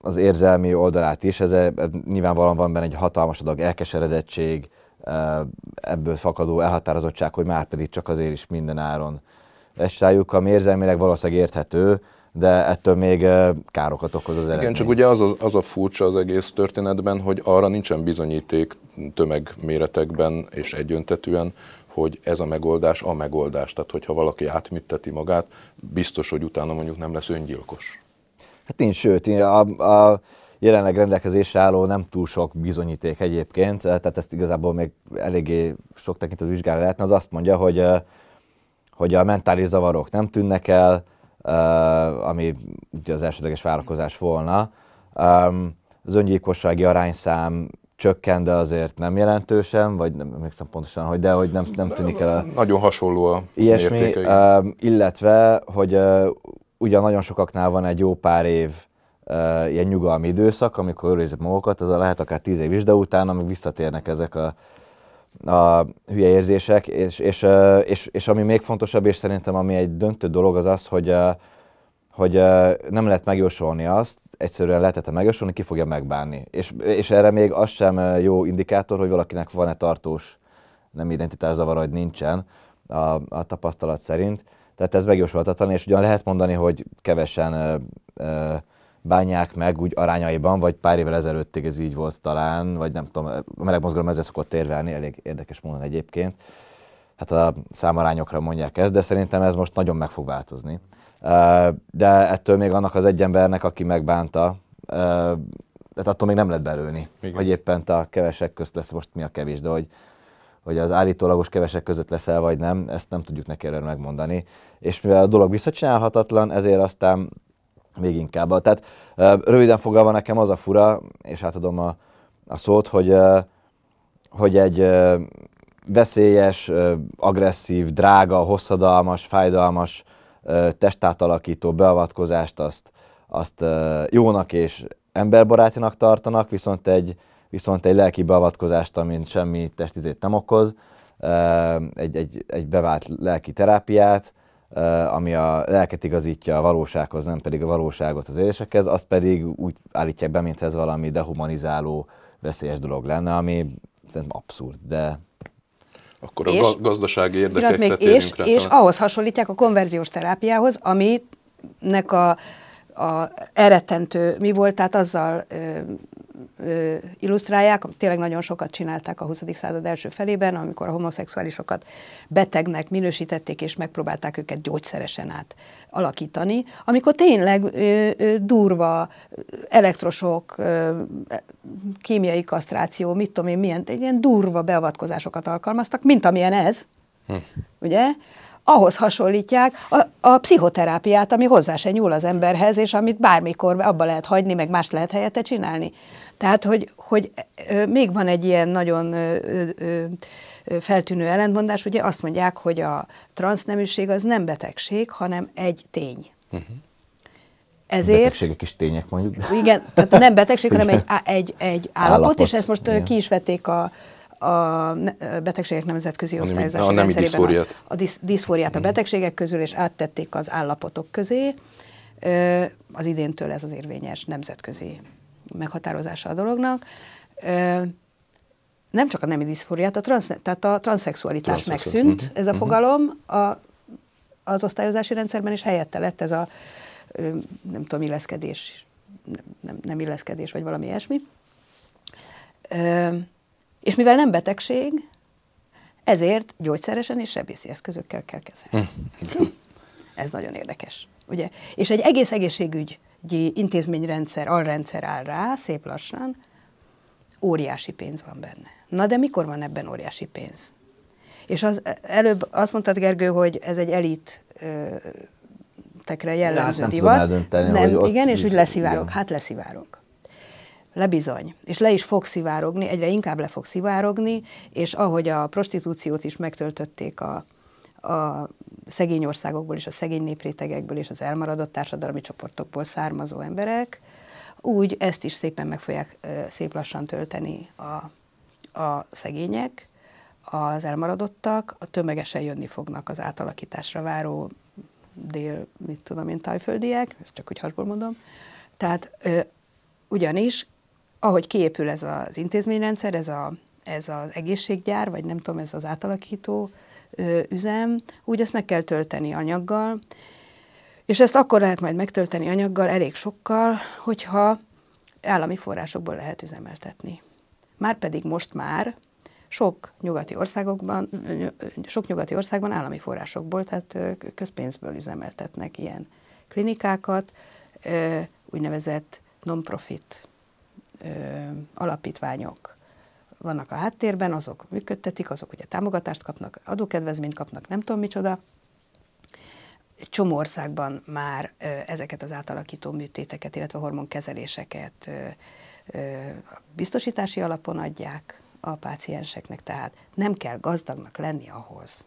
az érzelmi oldalát is, ez, ez nyilvánvalóan van benne egy hatalmas adag elkeseredettség, ebből fakadó elhatározottság, hogy már pedig csak azért is minden áron estájuk, ami érzelmileg valószínűleg érthető, de ettől még károkat okoz az eredmény. Igen, csak ugye az, az, az a furcsa az egész történetben, hogy arra nincsen bizonyíték tömegméretekben és egyöntetűen, hogy ez a megoldás a megoldás. Tehát, hogyha valaki átműteti magát, biztos, hogy utána mondjuk nem lesz öngyilkos. Hát nincs, sőt, a, a jelenleg rendelkezésre álló nem túl sok bizonyíték egyébként, tehát ezt igazából még eléggé sok tekintetű vizsgálni lehetne, az azt mondja, hogy, hogy a mentális zavarok nem tűnnek el, ami ugye az elsődleges várakozás volna. Az öngyilkossági arányszám csökken, de azért nem jelentősen, vagy nem emlékszem pontosan, hogy de hogy nem, nem tűnik el. A... Nagyon hasonló a ilyesmi, uh, illetve, hogy uh, ugyan nagyon sokaknál van egy jó pár év uh, ilyen nyugalmi időszak, amikor őrizik magukat, ez a lehet akár tíz év is, de utána még visszatérnek ezek a, a hülye érzések, és, és, uh, és, és, ami még fontosabb, és szerintem ami egy döntő dolog az az, hogy, uh, hogy nem lehet megjósolni azt, egyszerűen lehetett megjósolni, ki fogja megbánni. És, és erre még az sem jó indikátor, hogy valakinek van-e tartós nem zavar, hogy nincsen a, a tapasztalat szerint. Tehát ez megjósolhatatlan, és ugyan lehet mondani, hogy kevesen ö, ö, bánják meg úgy arányaiban, vagy pár évvel ezelőttig ez így volt talán, vagy nem tudom, a meleg mozgalom ezzel szokott érvelni, elég érdekes módon egyébként. Hát a számarányokra mondják ezt, de szerintem ez most nagyon meg fog változni de ettől még annak az egy embernek, aki megbánta, tehát attól még nem lehet belőni, Igen. hogy éppen a kevesek közt lesz most mi a kevés, de hogy, hogy az állítólagos kevesek között leszel vagy nem, ezt nem tudjuk neki erről megmondani. És mivel a dolog visszacsinálhatatlan, ezért aztán még inkább. Tehát röviden fogalva nekem az a fura, és átadom a, a szót, hogy, hogy egy veszélyes, agresszív, drága, hosszadalmas, fájdalmas testátalakító beavatkozást azt, azt jónak és emberbarátjának tartanak, viszont egy, viszont egy lelki beavatkozást, amin semmi testizét nem okoz, egy, egy, egy bevált lelki terápiát, ami a lelket igazítja a valósághoz, nem pedig a valóságot az élésekhez, azt pedig úgy állítják be, mint ez valami dehumanizáló, veszélyes dolog lenne, ami szerintem abszurd, de akkor és, a gazdasági érdekekre még, és, rá, és ahhoz hasonlítják a konverziós terápiához, aminek a, a eretentő mi volt, tehát azzal ö, ö, illusztrálják, tényleg nagyon sokat csinálták a 20. század első felében, amikor a homoszexuálisokat betegnek minősítették, és megpróbálták őket gyógyszeresen át alakítani, amikor tényleg ö, ö, durva elektrosok, ö, kémiai kasztráció, mit tudom én, milyen, ilyen durva beavatkozásokat alkalmaztak, mint amilyen ez, hm. ugye? ahhoz hasonlítják a, a pszichoterápiát, ami hozzá se nyúl az emberhez, és amit bármikor abba lehet hagyni, meg más lehet helyette csinálni. Tehát, hogy, hogy még van egy ilyen nagyon feltűnő ellentmondás, ugye azt mondják, hogy a transzneműség az nem betegség, hanem egy tény. Uh-huh. Ezért... Betegségek is tények mondjuk. Igen, tehát nem betegség, hanem egy, egy, egy állapot, állapot, és ezt most igen. ki is vették a, a betegségek nemzetközi osztályozási a rendszerében a, a disz, diszfóriát a mhm. betegségek közül, és áttették az állapotok közé. Az idéntől ez az érvényes nemzetközi meghatározása a dolognak. Nem csak a nemi diszfóriát, a transz, tehát a transzexualitás megszűnt, uh-huh. ez a mhm. fogalom a, az osztályozási rendszerben, és helyette lett ez a nem tudom, illeszkedés, nem, nem illeszkedés, vagy valami ilyesmi. És mivel nem betegség, ezért gyógyszeresen és sebészi eszközökkel kell kezelni. Hm. Ez nagyon érdekes. Ugye? És egy egész egészségügyi intézményrendszer, alrendszer áll rá, szép lassan, óriási pénz van benne. Na de mikor van ebben óriási pénz? És az, előbb azt mondtad, Gergő, hogy ez egy elit ö, tekre jellemző hát divat. Nem, nem igen, és úgy leszivárog. Hát leszivárog lebizony, és le is fog szivárogni, egyre inkább le fog szivárogni, és ahogy a prostitúciót is megtöltötték a, a szegény országokból és a szegény néprétegekből és az elmaradott társadalmi csoportokból származó emberek, úgy ezt is szépen meg fogják szép lassan tölteni a, a szegények, az elmaradottak, a tömegesen jönni fognak az átalakításra váró dél, mit tudom én, tájföldiek, ezt csak úgy hasból mondom. Tehát ö, ugyanis, ahogy kiépül ez az intézményrendszer, ez, a, ez az egészséggyár, vagy nem tudom, ez az átalakító üzem, úgy ezt meg kell tölteni anyaggal, és ezt akkor lehet majd megtölteni anyaggal, elég sokkal, hogyha állami forrásokból lehet üzemeltetni. Márpedig most már sok nyugati országokban, sok nyugati országban állami forrásokból, tehát közpénzből üzemeltetnek ilyen klinikákat, úgynevezett non-profit alapítványok vannak a háttérben, azok működtetik, azok ugye támogatást kapnak, adókedvezményt kapnak, nem tudom micsoda. Csomó országban már ezeket az átalakító műtéteket, illetve hormonkezeléseket biztosítási alapon adják, a pácienseknek, tehát nem kell gazdagnak lenni ahhoz,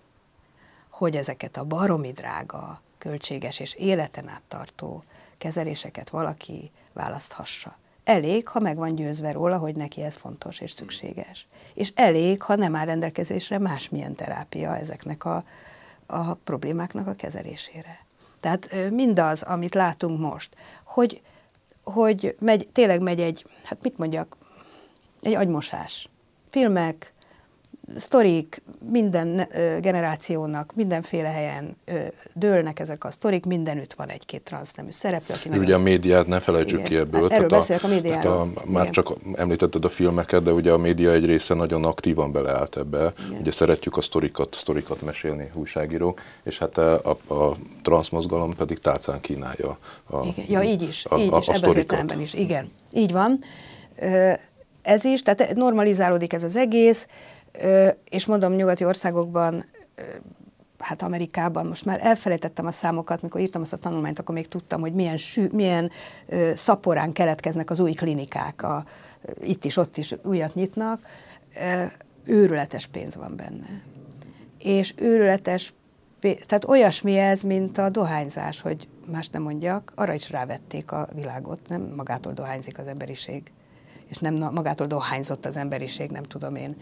hogy ezeket a baromi drága, költséges és életen át tartó kezeléseket valaki választhassa. Elég, ha meg van győzve róla, hogy neki ez fontos és szükséges. És elég, ha nem áll rendelkezésre másmilyen terápia ezeknek a, a problémáknak a kezelésére. Tehát mindaz, amit látunk most, hogy, hogy megy, tényleg megy egy, hát mit mondjak, egy agymosás filmek, sztorik, minden generációnak, mindenféle helyen dőlnek ezek a sztorik, mindenütt van egy-két transznemű szereplő, aki Ugye a médiát ne felejtsük Igen. ki ebből. Hát erről beszélek a, a médiáról. A, már Igen. csak említetted a filmeket, de ugye a média egy része nagyon aktívan beleállt ebbe. Igen. Ugye szeretjük a sztorikat, sztorikat mesélni újságírók, és hát a, a, a transzmozgalom pedig tálcán kínálja a Igen. Ja, így is, a, így a, is, a ebben az értelemben is. Igen, így van ez is, tehát normalizálódik ez az egész, és mondom, nyugati országokban, hát Amerikában, most már elfelejtettem a számokat, mikor írtam azt a tanulmányt, akkor még tudtam, hogy milyen, sű, milyen szaporán keletkeznek az új klinikák, a, itt is, ott is újat nyitnak, őrületes pénz van benne. És őrületes tehát olyasmi ez, mint a dohányzás, hogy más nem mondjak, arra is rávették a világot, nem magától dohányzik az emberiség és nem magától dohányzott az emberiség, nem tudom én,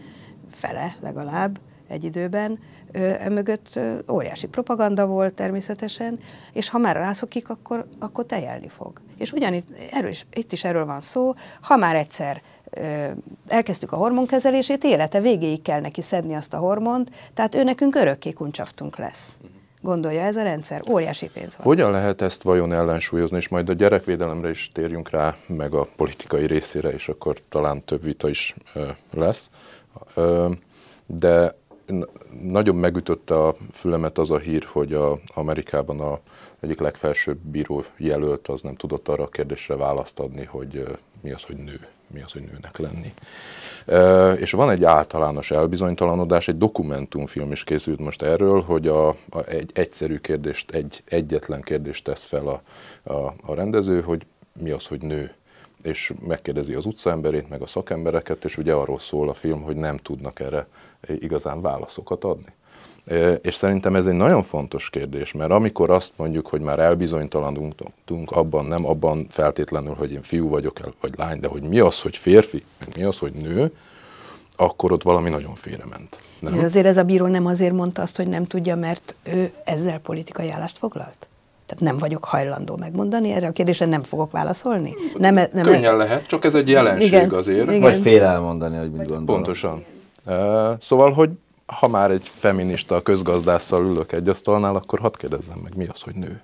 fele legalább egy időben. Mögött óriási propaganda volt természetesen, és ha már rászokik, akkor, akkor tejelni fog. És ugyanitt erről is, itt is erről van szó, ha már egyszer elkezdtük a hormonkezelését, élete végéig kell neki szedni azt a hormont, tehát ő nekünk örökké kuncsaftunk lesz. Uh-huh gondolja ez a rendszer. Óriási pénz van. Hogyan lehet ezt vajon ellensúlyozni, és majd a gyerekvédelemre is térjünk rá, meg a politikai részére, és akkor talán több vita is lesz. De nagyon megütötte a fülemet az a hír, hogy a Amerikában a egyik legfelsőbb bíró jelölt az nem tudott arra a kérdésre választ adni, hogy mi az, hogy nő, mi az, hogy nőnek lenni. És van egy általános elbizonytalanodás, egy dokumentumfilm is készült most erről, hogy a, a, egy egyszerű kérdést, egy egyetlen kérdést tesz fel a, a, a rendező, hogy mi az, hogy nő és megkérdezi az utcaemberét, meg a szakembereket, és ugye arról szól a film, hogy nem tudnak erre igazán válaszokat adni. És szerintem ez egy nagyon fontos kérdés, mert amikor azt mondjuk, hogy már elbizonytalanodunk abban, nem abban feltétlenül, hogy én fiú vagyok, vagy lány, de hogy mi az, hogy férfi, mi az, hogy nő, akkor ott valami nagyon félrement. Nem? És azért ez a bíró nem azért mondta azt, hogy nem tudja, mert ő ezzel politikai állást foglalt? Tehát nem vagyok hajlandó megmondani, erre a kérdésre nem fogok válaszolni? Nem, nem, Könnyen lehet, csak ez egy jelenség igen, azért. Igen. Vagy fél elmondani, hogy mit gondol. Pontosan. Uh, szóval, hogy ha már egy feminista közgazdásszal ülök egy asztalnál, akkor hadd kérdezzem meg, mi az, hogy nő?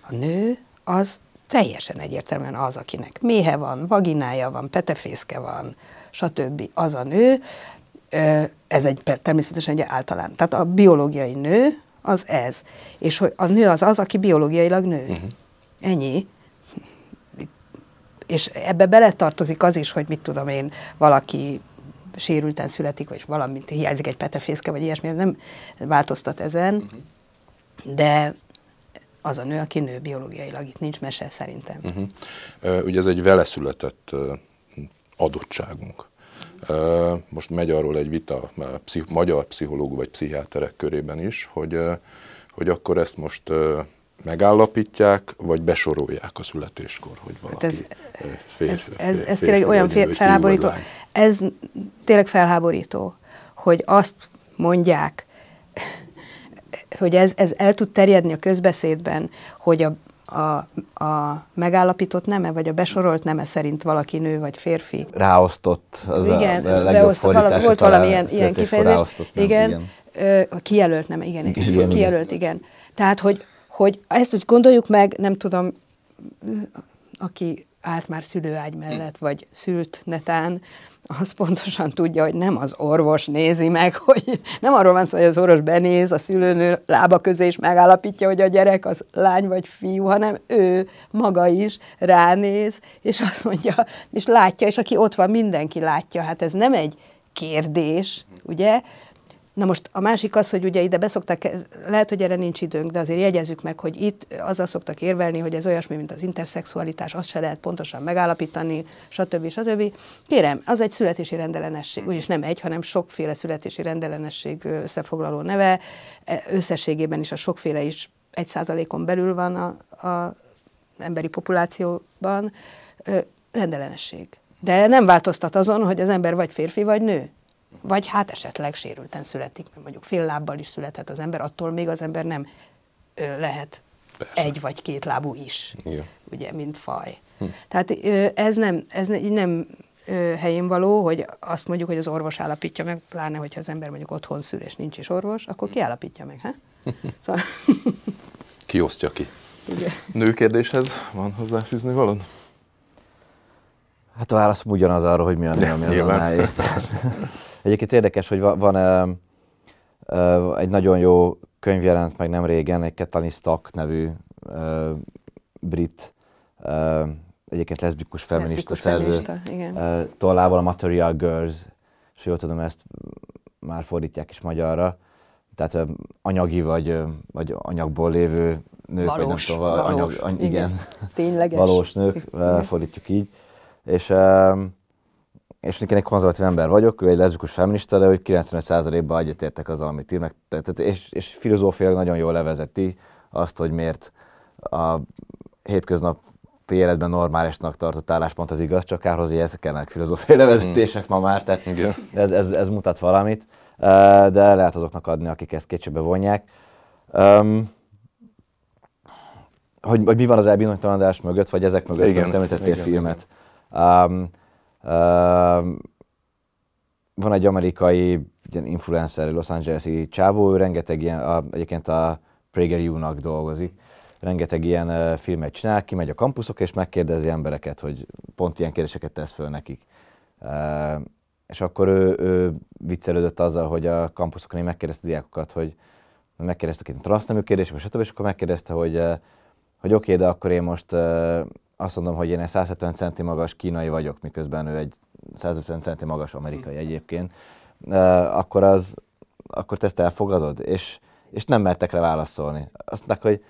A nő az teljesen egyértelműen az, akinek méhe van, vaginája van, petefészke van, stb. Az a nő, ez egy természetesen egy általán. Tehát a biológiai nő az ez. És hogy a nő az az, aki biológiailag nő. Uh-huh. Ennyi. És ebbe beletartozik az is, hogy mit tudom én, valaki sérülten születik, vagy valamit hiányzik egy petefészke, vagy ilyesmi, ez nem változtat ezen, uh-huh. de az a nő, aki nő biológiailag, itt nincs mese szerintem. Uh-huh. Uh, ugye ez egy vele született uh, adottságunk. Most megy arról egy vita magyar pszichológus vagy pszichiáterek körében is, hogy, hogy akkor ezt most megállapítják, vagy besorolják a születéskor, hogy valaki hát ez, fél, ez, ez, ez tényleg olyan fél, felháborító, ez tényleg felháborító, hogy azt mondják, hogy ez, ez el tud terjedni a közbeszédben, hogy a, a, a megállapított neme, vagy a besorolt neme szerint valaki nő vagy férfi. Ráosztott. Az igen, a, beosztott, valami, volt valami ilyen, ilyen kifejezés. Igen, igen. Ö, a kijelölt neme, igen, igen, igen kijelölt, igen. igen. Tehát, hogy, hogy ezt úgy gondoljuk meg, nem tudom, aki állt már szülőágy mellett, vagy szült netán, az pontosan tudja, hogy nem az orvos nézi meg, hogy nem arról van szó, hogy az orvos benéz a szülőnő lába közé, és megállapítja, hogy a gyerek az lány vagy fiú, hanem ő maga is ránéz, és azt mondja, és látja, és aki ott van, mindenki látja. Hát ez nem egy kérdés, ugye? Na most a másik az, hogy ugye ide beszoktak, lehet, hogy erre nincs időnk, de azért jegyezzük meg, hogy itt azzal szoktak érvelni, hogy ez olyasmi, mint az interszexualitás, azt se lehet pontosan megállapítani, stb. stb. Kérem, az egy születési rendellenesség, úgyis nem egy, hanem sokféle születési rendellenesség összefoglaló neve, e, összességében is a sokféle is egy százalékon belül van a, a emberi populációban, rendellenesség. De nem változtat azon, hogy az ember vagy férfi, vagy nő. Vagy hát esetleg sérülten születik, mert mondjuk fél lábbal is születhet az ember, attól még az ember nem ö, lehet Persze. egy vagy két lábú is, Igen. ugye, mint faj. Hm. Tehát ö, ez nem, ez nem ö, helyén való, hogy azt mondjuk, hogy az orvos állapítja meg, pláne, hogyha az ember mondjuk otthon szül és nincs is orvos, akkor ki állapítja meg, ha? Szóval... ki osztja ki? Igen. Nőkérdéshez van hozzáfűzni valon? Hát a válaszom ugyanaz arra, hogy mi a nő, ami az Egyébként érdekes, hogy van, van egy nagyon jó könyv jelent meg nem régen, egy Katalin Stock nevű brit, egyébként leszbikus feminista szerző uh, tollával a Material Girls, és jól tudom, ezt már fordítják is magyarra. Tehát anyagi vagy, vagy anyagból lévő nők, valós, vagy nem tudom, valós, anyag, any, igen, igen. Tényleges. valós nők, uh, fordítjuk így. És és én egy konzervatív ember vagyok, ő egy leszbikus feminista, de hogy 95%-ban egyetértek azzal, amit ír, meg, tehát, és, és filozófiailag nagyon jól levezeti azt, hogy miért a hétköznap életben normálisnak tartott álláspont az igaz, csak kárhoz, hogy ezek kellene filozófiai levezetések mm. ma már, tehát ez, ez, ez, mutat valamit, de lehet azoknak adni, akik ezt kétségbe vonják. Um, hogy, hogy mi van az elbizonytalanodás mögött, vagy ezek mögött, Igen. említettél Igen. filmet. Um, van egy amerikai ilyen influencer, Los Angeles-i csávó, ő rengeteg ilyen, a, egyébként a PragerU-nak dolgozik, rengeteg ilyen filmet csinál, kimegy a kampuszok és megkérdezi embereket, hogy pont ilyen kérdéseket tesz föl nekik. És akkor ő, ő viccelődött azzal, hogy a kampuszokon megkérdezte a diákokat, hogy megkérdeztek egy transznemű kérdéseket, stb. és akkor megkérdezte, hogy, hogy oké, okay, de akkor én most azt mondom, hogy én egy 170 centi magas kínai vagyok, miközben ő egy 150 centi magas amerikai hm. egyébként, akkor az, akkor te ezt elfogadod? És, és nem mertek rá válaszolni. Azt mondták, hogy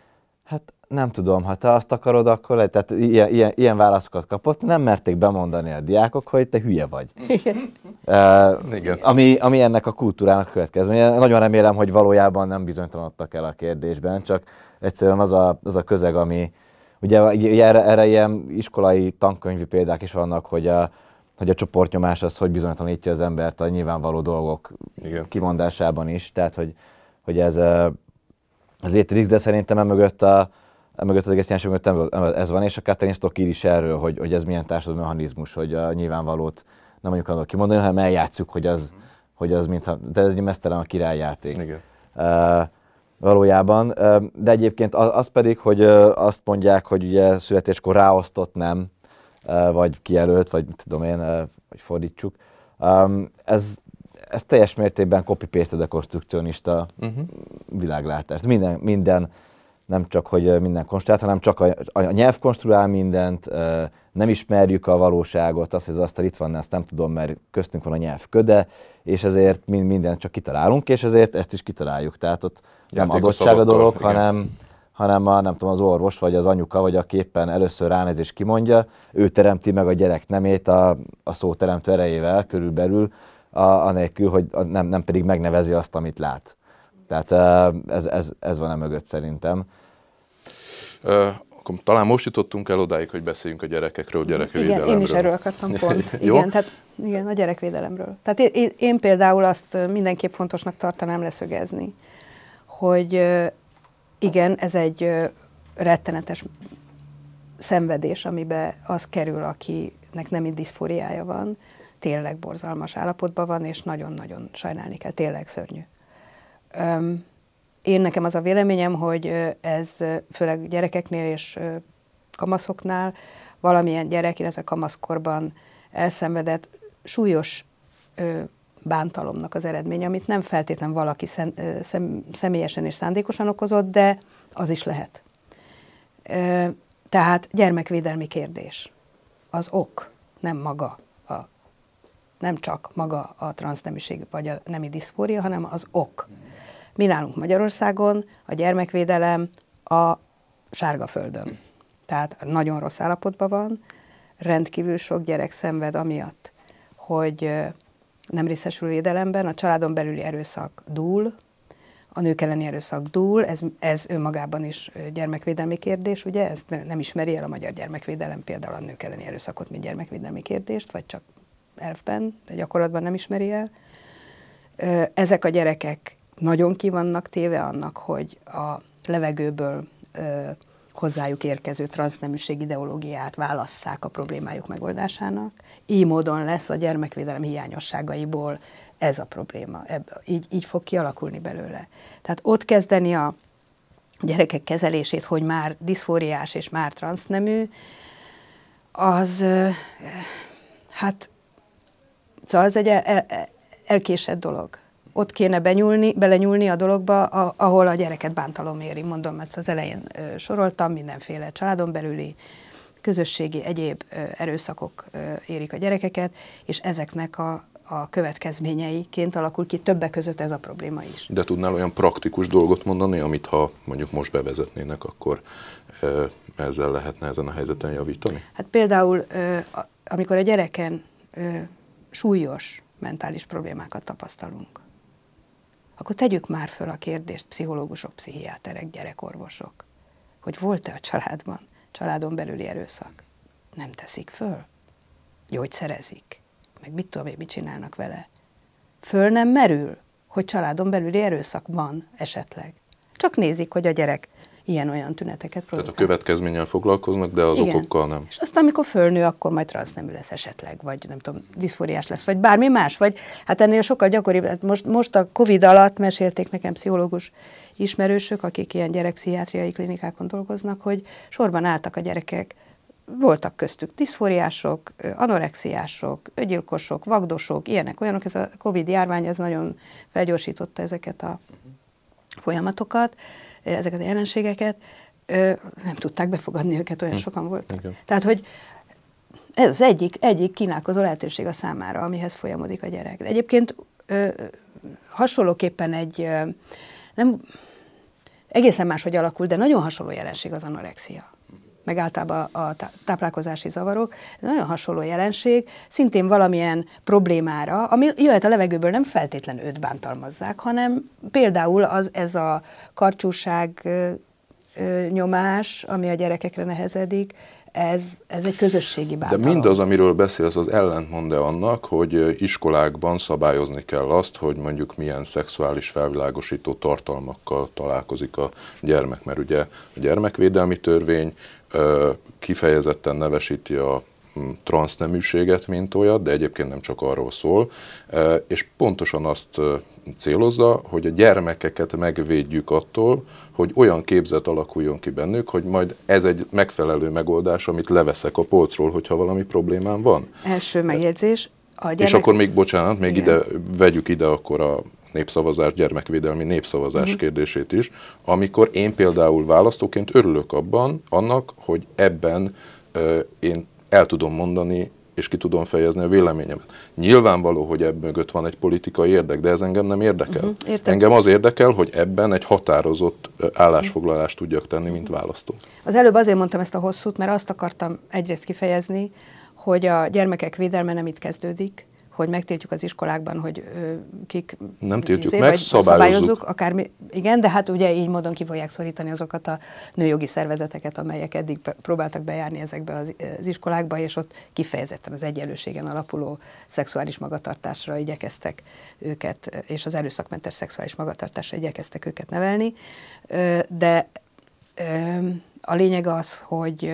hát nem tudom, ha te azt akarod, akkor lehet, tehát ilyen, ilyen, ilyen válaszokat kapott, nem merték bemondani a diákok, hogy te hülye vagy. Igen. Uh, Igen. Ami, ami ennek a kultúrának következménye. Nagyon remélem, hogy valójában nem bizonytalanodtak el a kérdésben, csak egyszerűen az a, az a közeg, ami, Ugye, ugye erre, erre ilyen iskolai tankönyvi példák is vannak, hogy a, hogy a csoportnyomás az hogy bizonytalanítja az embert a nyilvánvaló dolgok Igen. kimondásában is. Tehát, hogy, hogy ez az étrix, de szerintem emögött, a, emögött az egész jelenség mögött ez van, és a Catherine Stock ír is erről, hogy, hogy ez milyen társadalmi mechanizmus, hogy a nyilvánvalót nem mondjuk annak kimondani, hanem eljátszuk, hogy az, uh-huh. hogy az mintha, de ez egy mesztelen a királyjáték. Igen. Uh, valójában. De egyébként az pedig, hogy azt mondják, hogy ugye születéskor ráosztott nem, vagy kijelölt, vagy mit tudom én, vagy fordítsuk. Ez, ez teljes mértékben copy-paste dekonstrukcionista uh-huh. világlátás. Minden, minden, nem csak, hogy minden konstruált, hanem csak a, a nyelv konstruál mindent, nem ismerjük a valóságot, azt, hogy az asztal itt van, ezt nem tudom, mert köztünk van a nyelv köde, és ezért mindent csak kitalálunk, és ezért ezt is kitaláljuk. Tehát ott nem adottság a dolog, hanem, hanem a, nem tudom, az orvos, vagy az anyuka, vagy a képpen először ránéz és kimondja, ő teremti meg a gyerek nemét a, a szó teremtő erejével körülbelül, a, anélkül, hogy a, nem, nem pedig megnevezi azt, amit lát. Tehát ez, ez, ez van e mögött szerintem. Akkor talán most jutottunk el odáig, hogy beszéljünk a gyerekekről, gyerekvédelemről. Igen, én is erről akartam pont. igen, tehát igen, a gyerekvédelemről. Tehát én, én például azt mindenképp fontosnak tartanám leszögezni, hogy igen, ez egy rettenetes szenvedés, amiben az kerül, akinek nem diszfóriája van, tényleg borzalmas állapotban van, és nagyon-nagyon sajnálni kell, tényleg szörnyű. Én nekem az a véleményem, hogy ez főleg gyerekeknél és kamaszoknál valamilyen gyerek, illetve kamaszkorban elszenvedett súlyos bántalomnak az eredménye, amit nem feltétlen valaki szem, szem, személyesen és szándékosan okozott, de az is lehet. Tehát gyermekvédelmi kérdés. Az ok, nem maga, a, nem csak maga a transzneműség vagy a nemi diszfória, hanem az ok. Mi nálunk Magyarországon a gyermekvédelem a sárga földön. Tehát nagyon rossz állapotban van, rendkívül sok gyerek szenved amiatt, hogy nem részesül védelemben, a családon belüli erőszak dúl, a nők elleni erőszak dúl, ez, ez önmagában is gyermekvédelmi kérdés, ugye? Ez nem ismeri el a magyar gyermekvédelem például a nők elleni erőszakot, mint gyermekvédelmi kérdést, vagy csak elfben, de gyakorlatban nem ismeri el. Ezek a gyerekek nagyon kivannak téve annak, hogy a levegőből hozzájuk érkező transzneműség ideológiát válasszák a problémájuk megoldásának. Így módon lesz a gyermekvédelem hiányosságaiból ez a probléma. Ebb, így, így fog kialakulni belőle. Tehát ott kezdeni a gyerekek kezelését, hogy már diszfóriás és már transznemű, az hát szóval ez egy el, el, elkésett dolog ott kéne benyúlni, belenyúlni a dologba, a, ahol a gyereket bántalom éri. Mondom, ezt az elején ö, soroltam, mindenféle családon belüli, közösségi, egyéb ö, erőszakok ö, érik a gyerekeket, és ezeknek a, a következményeiként alakul ki többek között ez a probléma is. De tudnál olyan praktikus dolgot mondani, amit ha mondjuk most bevezetnének, akkor ezzel lehetne ezen a helyzeten javítani? Hát például, amikor a gyereken súlyos mentális problémákat tapasztalunk, akkor tegyük már föl a kérdést pszichológusok, pszichiáterek, gyerekorvosok, hogy volt-e a családban, családon belüli erőszak. Nem teszik föl. Gyógyszerezik. Meg mit tudom én, mit csinálnak vele. Föl nem merül, hogy családon belüli erőszak van esetleg. Csak nézik, hogy a gyerek ilyen-olyan tüneteket produkál. Tehát a következménnyel foglalkoznak, de az Igen. okokkal nem. És aztán, amikor fölnő, akkor majd transznemű lesz esetleg, vagy nem tudom, diszfóriás lesz, vagy bármi más, vagy hát ennél sokkal gyakoribb. Hát most, most a Covid alatt mesélték nekem pszichológus ismerősök, akik ilyen gyerekpszichiátriai klinikákon dolgoznak, hogy sorban álltak a gyerekek, voltak köztük diszfóriások, anorexiások, ögyilkosok, vagdosok, ilyenek, olyanok, ez a Covid járvány, ez nagyon felgyorsította ezeket a folyamatokat, ezeket a jelenségeket, nem tudták befogadni őket, olyan hm. sokan voltak. Igen. Tehát, hogy ez az egyik, egyik kínálkozó lehetőség a számára, amihez folyamodik a gyerek. De egyébként ö, hasonlóképpen egy, ö, nem egészen máshogy alakul, de nagyon hasonló jelenség az anorexia meg általában a táplálkozási zavarok. Ez nagyon hasonló jelenség, szintén valamilyen problémára, ami jöhet a levegőből, nem feltétlen őt bántalmazzák, hanem például az, ez a karcsúság nyomás, ami a gyerekekre nehezedik, ez, ez egy közösségi bántalom. De mindaz, amiről beszélsz, az ellentmond annak, hogy iskolákban szabályozni kell azt, hogy mondjuk milyen szexuális felvilágosító tartalmakkal találkozik a gyermek, mert ugye a gyermekvédelmi törvény kifejezetten nevesíti a hm, transzneműséget, mint olyat, de egyébként nem csak arról szól, és pontosan azt célozza, hogy a gyermekeket megvédjük attól, hogy olyan képzet alakuljon ki bennük, hogy majd ez egy megfelelő megoldás, amit leveszek a polcról, hogyha valami problémám van. Első megjegyzés. A gyermek... És akkor még, bocsánat, még Igen. ide, vegyük ide akkor a népszavazás, gyermekvédelmi népszavazás uh-huh. kérdését is, amikor én például választóként örülök abban, annak, hogy ebben ö, én el tudom mondani és ki tudom fejezni a véleményemet. Nyilvánvaló, hogy ebből mögött van egy politikai érdek, de ez engem nem érdekel. Uh-huh, engem az érdekel, hogy ebben egy határozott állásfoglalást tudjak tenni, mint választó. Az előbb azért mondtam ezt a hosszút, mert azt akartam egyrészt kifejezni, hogy a gyermekek védelme nem itt kezdődik, hogy megtiltjuk az iskolákban, hogy ö, kik... Nem tiltjuk izé, meg, vagy szabályozzuk. szabályozzuk. Akármi, igen, de hát ugye így módon ki fogják szorítani azokat a nőjogi szervezeteket, amelyek eddig próbáltak bejárni ezekbe az, az iskolákba, és ott kifejezetten az egyenlőségen alapuló szexuális magatartásra igyekeztek őket, és az erőszakmentes szexuális magatartásra igyekeztek őket nevelni. De a lényeg az, hogy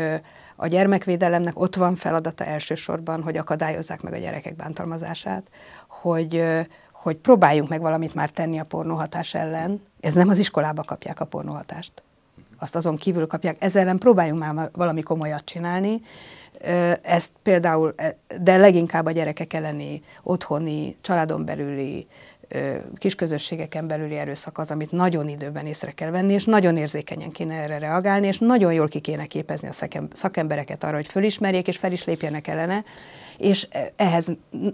a gyermekvédelemnek ott van feladata elsősorban, hogy akadályozzák meg a gyerekek bántalmazását, hogy, hogy próbáljunk meg valamit már tenni a pornóhatás ellen. Ez nem az iskolába kapják a pornóhatást. Azt azon kívül kapják. Ezzel ellen próbáljunk már valami komolyat csinálni. Ezt például, de leginkább a gyerekek elleni, otthoni, családon belüli kisközösségeken belüli erőszak az, amit nagyon időben észre kell venni, és nagyon érzékenyen kéne erre reagálni, és nagyon jól ki kéne képezni a szakembereket arra, hogy fölismerjék, és fel is lépjenek ellene, és ehhez,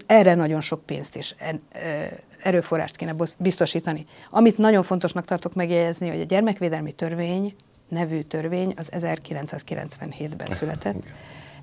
erre nagyon sok pénzt is erőforrást kéne biztosítani. Amit nagyon fontosnak tartok megjegyezni, hogy a gyermekvédelmi törvény, nevű törvény az 1997-ben született.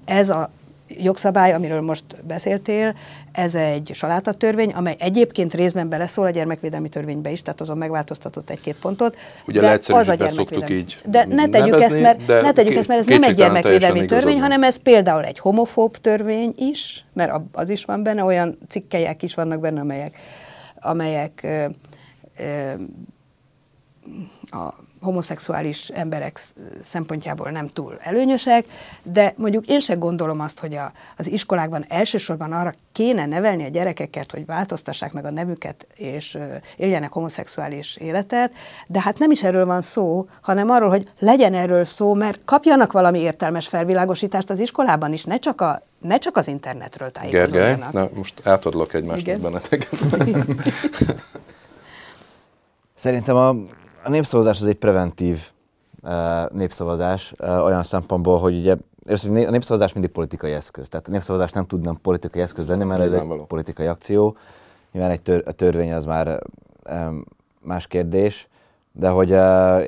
Ez a jogszabály, amiről most beszéltél, ez egy salátatörvény, amely egyébként részben beleszól a gyermekvédelmi törvénybe is, tehát azon megváltoztatott egy-két pontot. Ugye de az a gyermekvédelmi. így De ne tegyük, nevezni, ezt, mert, ne tegyük ezt, mert ez nem egy gyermekvédelmi törvény, hanem ez például egy homofób törvény is, mert az is van benne, olyan cikkelyek is vannak benne, amelyek, amelyek ö, ö, a homoszexuális emberek szempontjából nem túl előnyösek, de mondjuk én se gondolom azt, hogy a, az iskolákban elsősorban arra kéne nevelni a gyerekeket, hogy változtassák meg a nevüket, és éljenek homoszexuális életet, de hát nem is erről van szó, hanem arról, hogy legyen erről szó, mert kapjanak valami értelmes felvilágosítást az iskolában is, ne csak a ne csak az internetről tájékozódjanak. Gergely, na, most átadlak egymásnak benneteket. Szerintem a a népszavazás az egy preventív uh, népszavazás uh, olyan szempontból, hogy ugye a népszavazás mindig politikai eszköz. Tehát a népszavazás nem tudna politikai eszköz lenni, mert ez egy való. politikai akció. Nyilván egy tör, a törvény az már um, más kérdés, de hogy,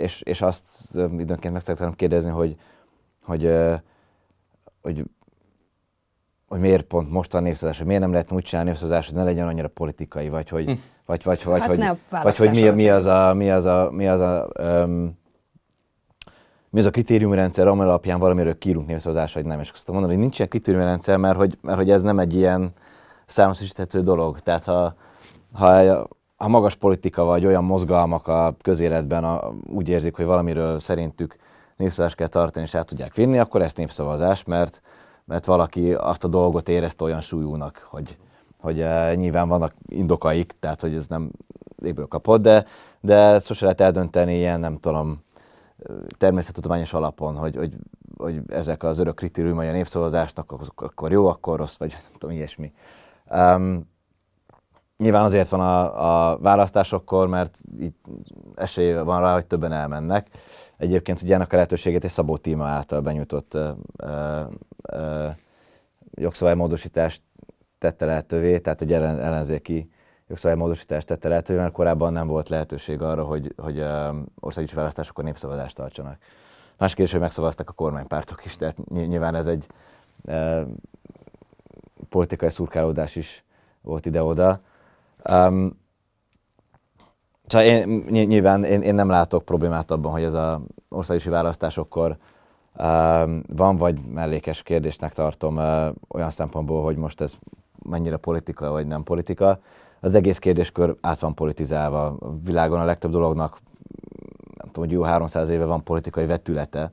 és, és azt időnként meg szeretném kérdezni, hogy, hogy, hogy hogy miért pont most van népszavazás, hogy miért nem lehet úgy csinálni népszavazás, hogy ne legyen annyira politikai, vagy hogy, hm. Vagy, vagy, vagy, hát vagy, vagy hogy mi, mi, az a, mi az a, mi az a, um, mi az a kritériumrendszer, amely alapján valamiről kiírunk népszavazás, vagy nem. És azt mondom, hogy nincs ilyen kritériumrendszer, mert hogy, mert hogy ez nem egy ilyen számosíthető dolog. Tehát ha, ha, ha magas politika vagy olyan mozgalmak a közéletben a, úgy érzik, hogy valamiről szerintük népszavazást kell tartani, és át tudják vinni, akkor ez népszavazás, mert, mert valaki azt a dolgot érezte olyan súlyúnak, hogy, hogy uh, nyilván vannak indokaik, tehát hogy ez nem égből kapott, de, de sose lehet eldönteni ilyen, nem tudom, természettudományos alapon, hogy, hogy, hogy ezek az örök kritériumai a népszavazásnak, akkor jó, akkor rossz, vagy nem tudom, ilyesmi. Um, nyilván azért van a, a választásokkor, mert itt esély van rá, hogy többen elmennek. Egyébként ugye ennek a lehetőséget egy Szabó Tíma által benyújtott uh, uh, jogszabálymódosítást tette lehetővé, tehát egy ellen, ellenzéki jogszabálymódosítást tette lehetővé, mert korábban nem volt lehetőség arra, hogy, hogy országos választásokon népszavazást tartsanak. Más kérdés, hogy megszavaztak a kormánypártok is, tehát nyilván ez egy politikai szurkálódás is volt ide-oda. Um, csak én, nyilván én, én nem látok problémát abban, hogy ez az országos választásokkor uh, van, vagy mellékes kérdésnek tartom uh, olyan szempontból, hogy most ez mennyire politika, vagy nem politika. Az egész kérdéskör át van politizálva. A világon a legtöbb dolognak, nem tudom, hogy jó 300 éve van politikai vetülete.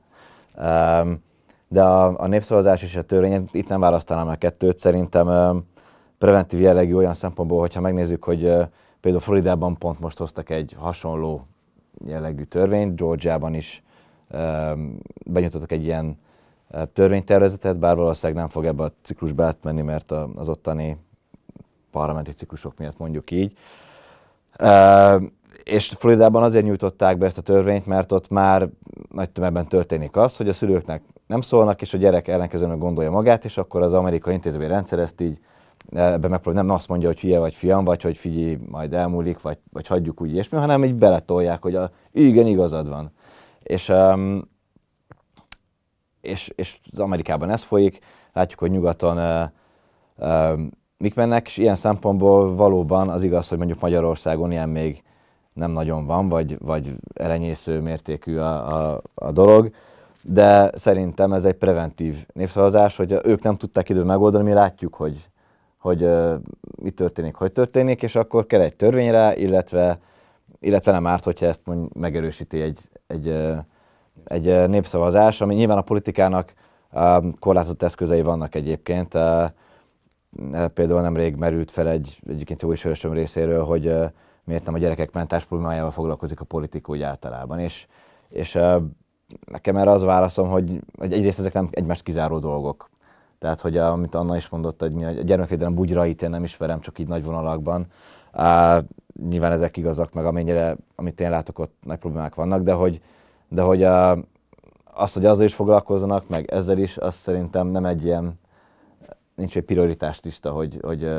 De a, a népszavazás és a törvény, itt nem választanám a kettőt, szerintem preventív jellegű olyan szempontból, hogyha megnézzük, hogy Például Floridában pont most hoztak egy hasonló jellegű törvényt, Georgiában is benyújtottak egy ilyen törvénytervezetet, bár valószínűleg nem fog ebbe a ciklusba átmenni, mert az ottani parlamenti ciklusok miatt mondjuk így. És Floridában azért nyújtották be ezt a törvényt, mert ott már nagy tömegben történik az, hogy a szülőknek nem szólnak, és a gyerek ellenkezően gondolja magát, és akkor az amerikai intézmény rendszer ezt így ebben megpróbál, nem azt mondja, hogy hülye vagy fiam, vagy hogy figyelj, majd elmúlik, vagy, vagy hagyjuk úgy ilyesmi, hanem így beletolják, hogy a, igen, igazad van. És, um, és, és az Amerikában ez folyik, látjuk, hogy nyugaton uh, uh, mik mennek, és ilyen szempontból valóban az igaz, hogy mondjuk Magyarországon ilyen még nem nagyon van, vagy, vagy elenyésző mértékű a, a, a dolog, de szerintem ez egy preventív népszavazás, hogy ők nem tudták idő megoldani, mi látjuk, hogy, hogy uh, mi történik, hogy történik, és akkor kell egy törvény rá, illetve, illetve nem árt, hogyha ezt mondj, megerősíti egy, egy, uh, egy népszavazás, ami nyilván a politikának korlátozott eszközei vannak egyébként. Például nemrég merült fel egy egyébként jó ismerősöm részéről, hogy miért nem a gyerekek mentás problémájával foglalkozik a politika úgy általában. És, és nekem erre az válaszom, hogy, hogy egyrészt ezek nem egymást kizáró dolgok. Tehát, hogy amit Anna is mondott, hogy a gyermekvédelem bugyrait én nem ismerem, csak így nagy vonalakban. Uh, nyilván ezek igazak, meg amennyire, amit én látok, ott nagy problémák vannak, de hogy, de hogy uh, azt, hogy azzal is foglalkozzanak, meg ezzel is, azt szerintem nem egy ilyen, nincs egy prioritás lista, hogy, hogy,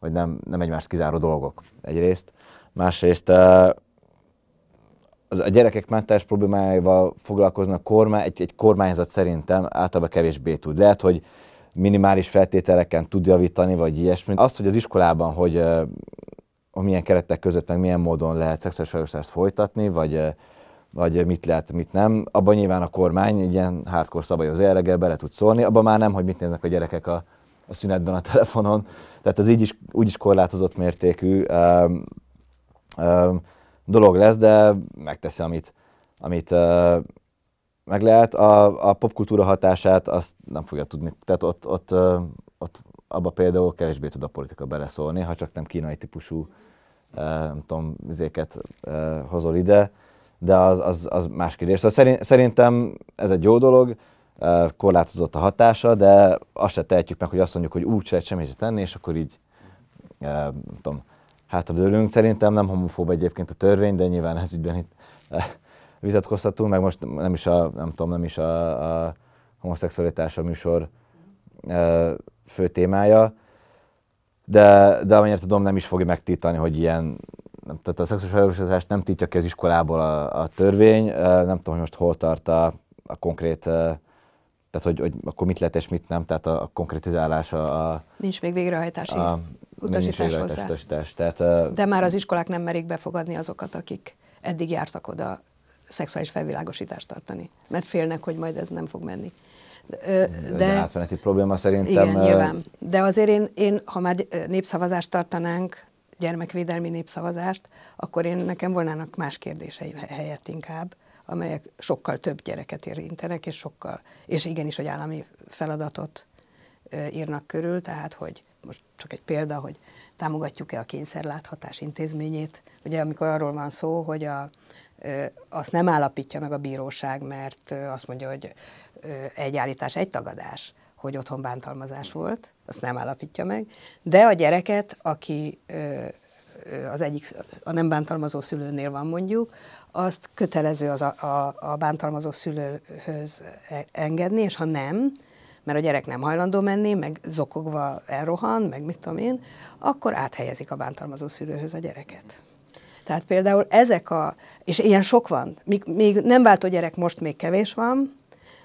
hogy nem, nem egymást kizáró dolgok egyrészt. Másrészt a gyerekek mentális problémáival foglalkoznak kormány, egy, egy kormányzat szerintem általában kevésbé tud. Lehet, hogy minimális feltételeken tud javítani, vagy ilyesmi. Azt, hogy az iskolában, hogy, hogy milyen keretek között, meg milyen módon lehet szexuális felhasználást folytatni, vagy, vagy mit lehet, mit nem, abban nyilván a kormány egy ilyen hardcore szabályozó jelleggel bele tud szólni, abban már nem, hogy mit néznek a gyerekek a, a szünetben a telefonon. Tehát ez így is, úgy is korlátozott mértékű. Um, um, dolog lesz, de megteszi, amit, amit uh, meg lehet. A, a popkultúra hatását azt nem fogja tudni. Tehát ott, ott, uh, ott abba például kevésbé tud a politika beleszólni, ha csak nem kínai típusú uh, nem tudom, vizéket uh, hozol ide, de az, az, az más kérdés. Szóval szerintem ez egy jó dolog, uh, korlátozott a hatása, de azt se tehetjük meg, hogy azt mondjuk, hogy úgy se semmit tenni, és akkor így uh, nem tudom, hátradőlünk. Szerintem nem homofób egyébként a törvény, de nyilván ez ügyben itt eh, vitatkoztatunk, meg most nem is a, nem tudom, nem is a, a homoszexualitás a műsor fő témája, de, de amennyire tudom, nem is fogja megtiltani, hogy ilyen, nem, tehát a szexuális felelősséget nem tiltja ki az iskolából a, a törvény, nem tudom, hogy most hol tart a, a konkrét tehát hogy, hogy akkor mit lehet és mit nem, tehát a, a konkretizálása a... Nincs még végrehajtási a, utasítás hozzá. Utasítás, tehát, De már az iskolák nem merik befogadni azokat, akik eddig jártak oda szexuális felvilágosítást tartani, mert félnek, hogy majd ez nem fog menni. De, de átmeneti probléma szerintem. Igen, nyilván. De azért én, én, ha már népszavazást tartanánk, gyermekvédelmi népszavazást, akkor én nekem volnának más kérdéseim helyett inkább amelyek sokkal több gyereket érintenek, és sokkal, és igenis, hogy állami feladatot írnak körül, tehát, hogy most csak egy példa, hogy támogatjuk-e a kényszerláthatás intézményét. Ugye amikor arról van szó, hogy a, azt nem állapítja meg a bíróság, mert azt mondja, hogy egy állítás, egy tagadás, hogy otthon bántalmazás volt, azt nem állapítja meg, de a gyereket, aki az egyik, a nem bántalmazó szülőnél van mondjuk, azt kötelező az a, a, a bántalmazó szülőhöz e, engedni, és ha nem, mert a gyerek nem hajlandó menni, meg zokogva elrohan, meg mit tudom én, akkor áthelyezik a bántalmazó szülőhöz a gyereket. Tehát például ezek a, és ilyen sok van, még, még nem váltó gyerek most még kevés van,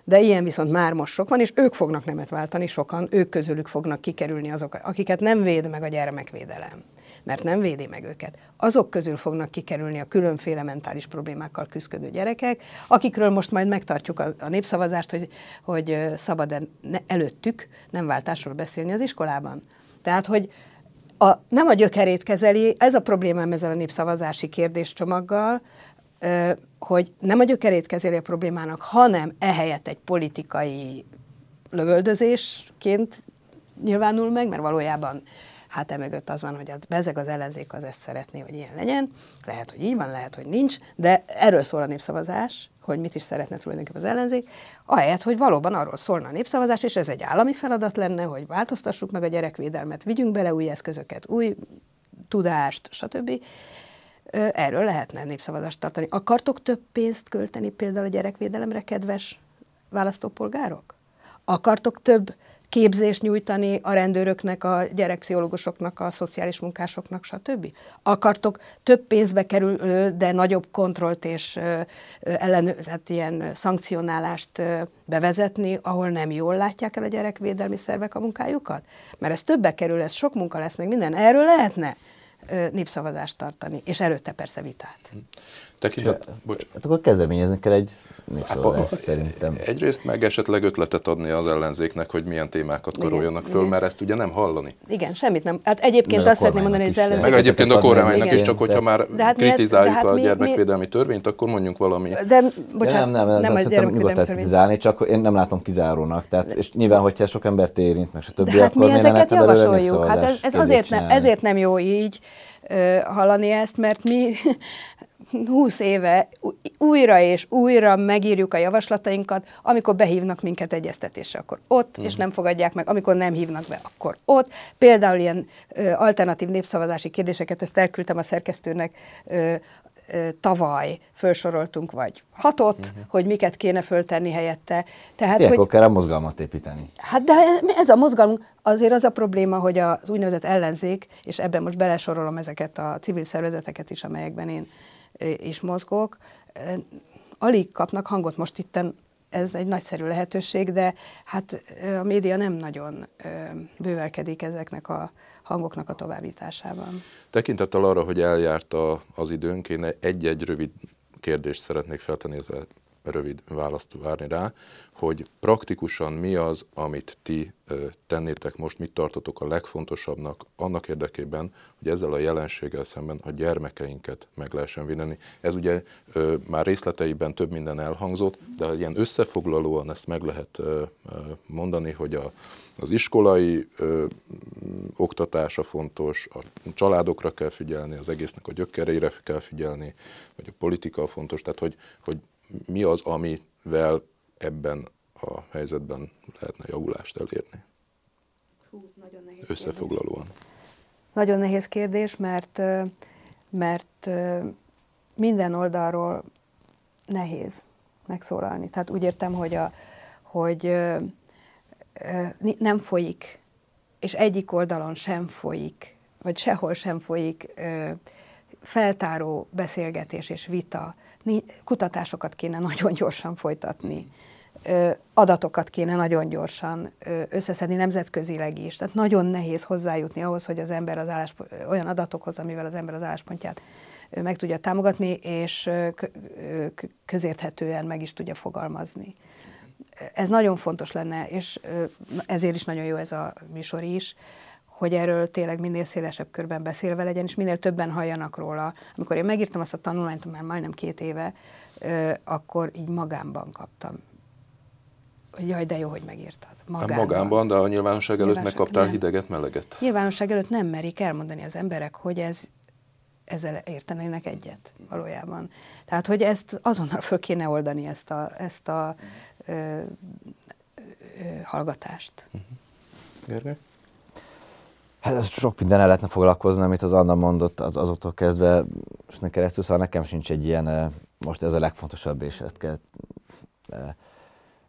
de ilyen viszont már most sok van, és ők fognak nemet váltani, sokan, ők közülük fognak kikerülni azok, akiket nem véd meg a gyermekvédelem, mert nem védi meg őket. Azok közül fognak kikerülni a különféle mentális problémákkal küzdő gyerekek, akikről most majd megtartjuk a, a népszavazást, hogy, hogy szabad -e előttük nem váltásról beszélni az iskolában. Tehát, hogy a, nem a gyökerét kezeli, ez a problémám ezzel a népszavazási kérdéscsomaggal, hogy nem a gyökerét kezeli a problémának, hanem ehelyett egy politikai lövöldözésként nyilvánul meg, mert valójában hát emögött az van, hogy az, bezeg az ellenzék az ezt szeretné, hogy ilyen legyen. Lehet, hogy így van, lehet, hogy nincs, de erről szól a népszavazás, hogy mit is szeretne tulajdonképpen az ellenzék, ahelyett, hogy valóban arról szólna a népszavazás, és ez egy állami feladat lenne, hogy változtassuk meg a gyerekvédelmet, vigyünk bele új eszközöket, új tudást, stb erről lehetne népszavazást tartani. Akartok több pénzt költeni például a gyerekvédelemre, kedves választópolgárok? Akartok több képzést nyújtani a rendőröknek, a gyerekpszichológusoknak, a szociális munkásoknak, stb. Akartok több pénzbe kerülő, de nagyobb kontrollt és ellen, tehát ilyen szankcionálást bevezetni, ahol nem jól látják el a gyerekvédelmi szervek a munkájukat? Mert ez többe kerül, ez sok munka lesz, meg minden. Erről lehetne népszavazást tartani, és előtte persze vitát. Tekintet, bocs. Hát akkor kezdeményezni kell egy népszavazást hát, szerintem. Egyrészt meg esetleg ötletet adni az ellenzéknek, hogy milyen témákat karoljanak föl, igen. mert ezt ugye nem hallani. Igen, semmit nem. Hát egyébként azt szeretném mondani, hogy az ellenzék... Meg egyébként a kormánynak is, csak hogyha már de hát kritizáljuk hát a gyermekvédelmi mi, törvényt, akkor mondjunk valami. De, bocsánat, de nem, nem, nem, nem a gyermekvédelmi kritizálni, csak én nem látom kizárónak. Tehát, és nyilván, hogyha sok embert érint, meg stb. De hát mi ezeket javasoljuk. Hát ez, ez azért, nem, ezért nem jó így hallani ezt, mert mi 20 éve újra és újra megírjuk a javaslatainkat, amikor behívnak minket egyeztetésre, akkor ott, uh-huh. és mhm. nem fogadják meg, amikor nem hívnak be, akkor ott. Például ilyen ö, alternatív népszavazási kérdéseket, ezt elküldtem a szerkesztőnek, ö, tavaly felsoroltunk, vagy hatot, uh-huh. hogy miket kéne föltenni helyette. Tehát, Szépen, hogy kell a mozgalmat építeni. Hát de ez a mozgalom, azért az a probléma, hogy az úgynevezett ellenzék, és ebben most belesorolom ezeket a civil szervezeteket is, amelyekben én is mozgok, alig kapnak hangot most itten, ez egy nagyszerű lehetőség, de hát a média nem nagyon bővelkedik ezeknek a hangoknak a továbbításában. Tekintettel arra, hogy eljárt a, az időnk, én egy-egy rövid kérdést szeretnék feltenni rövid választ várni rá, hogy praktikusan mi az, amit ti tennétek most, mit tartotok a legfontosabbnak annak érdekében, hogy ezzel a jelenséggel szemben a gyermekeinket meg lehessen vinni. Ez ugye már részleteiben több minden elhangzott, de ilyen összefoglalóan ezt meg lehet mondani, hogy a, az iskolai ö, oktatása fontos, a családokra kell figyelni, az egésznek a gyökereire kell figyelni, vagy a politika fontos, tehát hogy, hogy mi az, amivel ebben a helyzetben lehetne javulást elérni? Hú, nagyon nehéz Összefoglalóan. Kérdés. Nagyon nehéz kérdés, mert, mert minden oldalról nehéz megszólalni. Tehát úgy értem, hogy, a, hogy nem folyik, és egyik oldalon sem folyik, vagy sehol sem folyik feltáró beszélgetés és vita kutatásokat kéne nagyon gyorsan folytatni, adatokat kéne nagyon gyorsan összeszedni nemzetközileg is. Tehát nagyon nehéz hozzájutni ahhoz, hogy az ember az állás, olyan adatokhoz, amivel az ember az álláspontját meg tudja támogatni, és közérthetően meg is tudja fogalmazni. Ez nagyon fontos lenne, és ezért is nagyon jó ez a műsor is, hogy erről tényleg minél szélesebb körben beszélve legyen, és minél többen halljanak róla. Amikor én megírtam azt a tanulmányt, már majdnem két éve, akkor így magámban kaptam. Hogy jaj, de jó, hogy megírtad. Hát magámban, hát magámban de a nyilvánosság előtt nyilvánosság, megkaptál nem. hideget, meleget. Nyilvánosság előtt nem merik elmondani az emberek, hogy ez ezzel értenének egyet valójában. Tehát, hogy ezt azonnal föl kéne oldani, ezt a, ezt a ö, ö, hallgatást. Uh-huh. Gergely? Hát sok minden el lehetne foglalkozni, amit az Anna mondott az, azoktól kezdve, és keresztül, szóval nekem sincs egy ilyen, eh, most ez a legfontosabb, és ezt kell eh,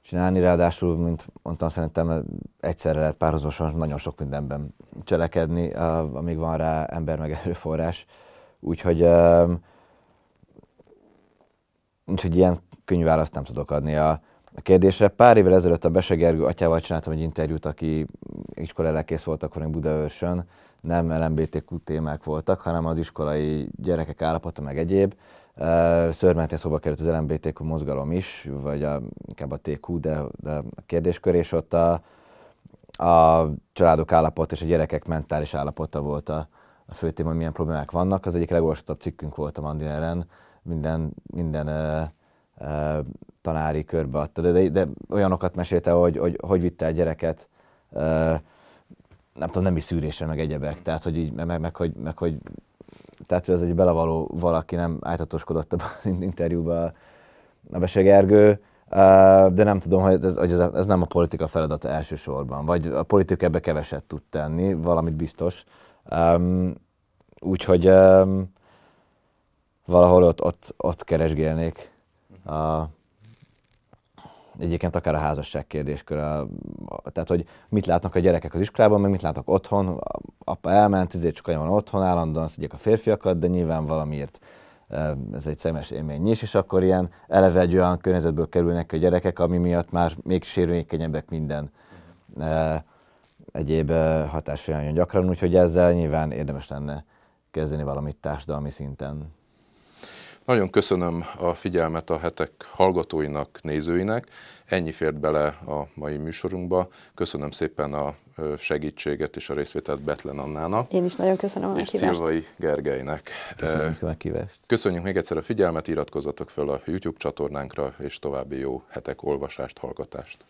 csinálni. Ráadásul, mint mondtam, szerintem egyszerre lehet párhuzamosan nagyon sok mindenben cselekedni, amíg van rá ember meg erőforrás. Úgyhogy, úgyhogy ilyen könnyű választ nem tudok adni. A, a kérdésre. Pár évvel ezelőtt a Bese Gergő atyával csináltam egy interjút, aki iskola kész volt akkor még Budaörsön, nem LMBTQ témák voltak, hanem az iskolai gyerekek állapota meg egyéb. Szörmentén szóba került az LMBTQ mozgalom is, vagy a, inkább a TQ, de, de a kérdéskör, és ott a, a családok állapota és a gyerekek mentális állapota volt a, a fő téma, milyen problémák vannak. Az egyik legolvasottabb cikkünk volt a Mandineren, minden, minden tanári körbeadta, de, de, de olyanokat mesélte, hogy, hogy hogy vitte a gyereket, nem tudom, nem is szűrésre, meg egyebek, tehát hogy így, meg, meg, hogy, meg hogy tehát hogy ez egy belevaló valaki, nem álltatoskodott az interjúba a Bese Gergő, de nem tudom, hogy ez, hogy ez, nem a politika feladata elsősorban, vagy a politika ebbe keveset tud tenni, valamit biztos. Úgyhogy valahol ott, ott, ott keresgélnék a, egyébként akár a házasság kérdéskör, tehát hogy mit látnak a gyerekek az iskolában, meg mit látnak otthon, apa elment, ezért csak van otthon, állandóan szedjék a férfiakat, de nyilván valamiért ez egy szemes élmény is, és akkor ilyen eleve egy olyan környezetből kerülnek a gyerekek, ami miatt már még sérülékenyebbek minden egyéb hatásfélelményen gyakran, úgyhogy ezzel nyilván érdemes lenne kezdeni valamit társadalmi szinten. Nagyon köszönöm a figyelmet a hetek hallgatóinak, nézőinek. Ennyi fért bele a mai műsorunkba. Köszönöm szépen a segítséget és a részvételt Betlen Annának. Én is nagyon köszönöm a És Szilvai Gergelynek. Köszönjük a meghívást. Köszönjük még egyszer a figyelmet, iratkozzatok fel a YouTube csatornánkra, és további jó hetek olvasást, hallgatást.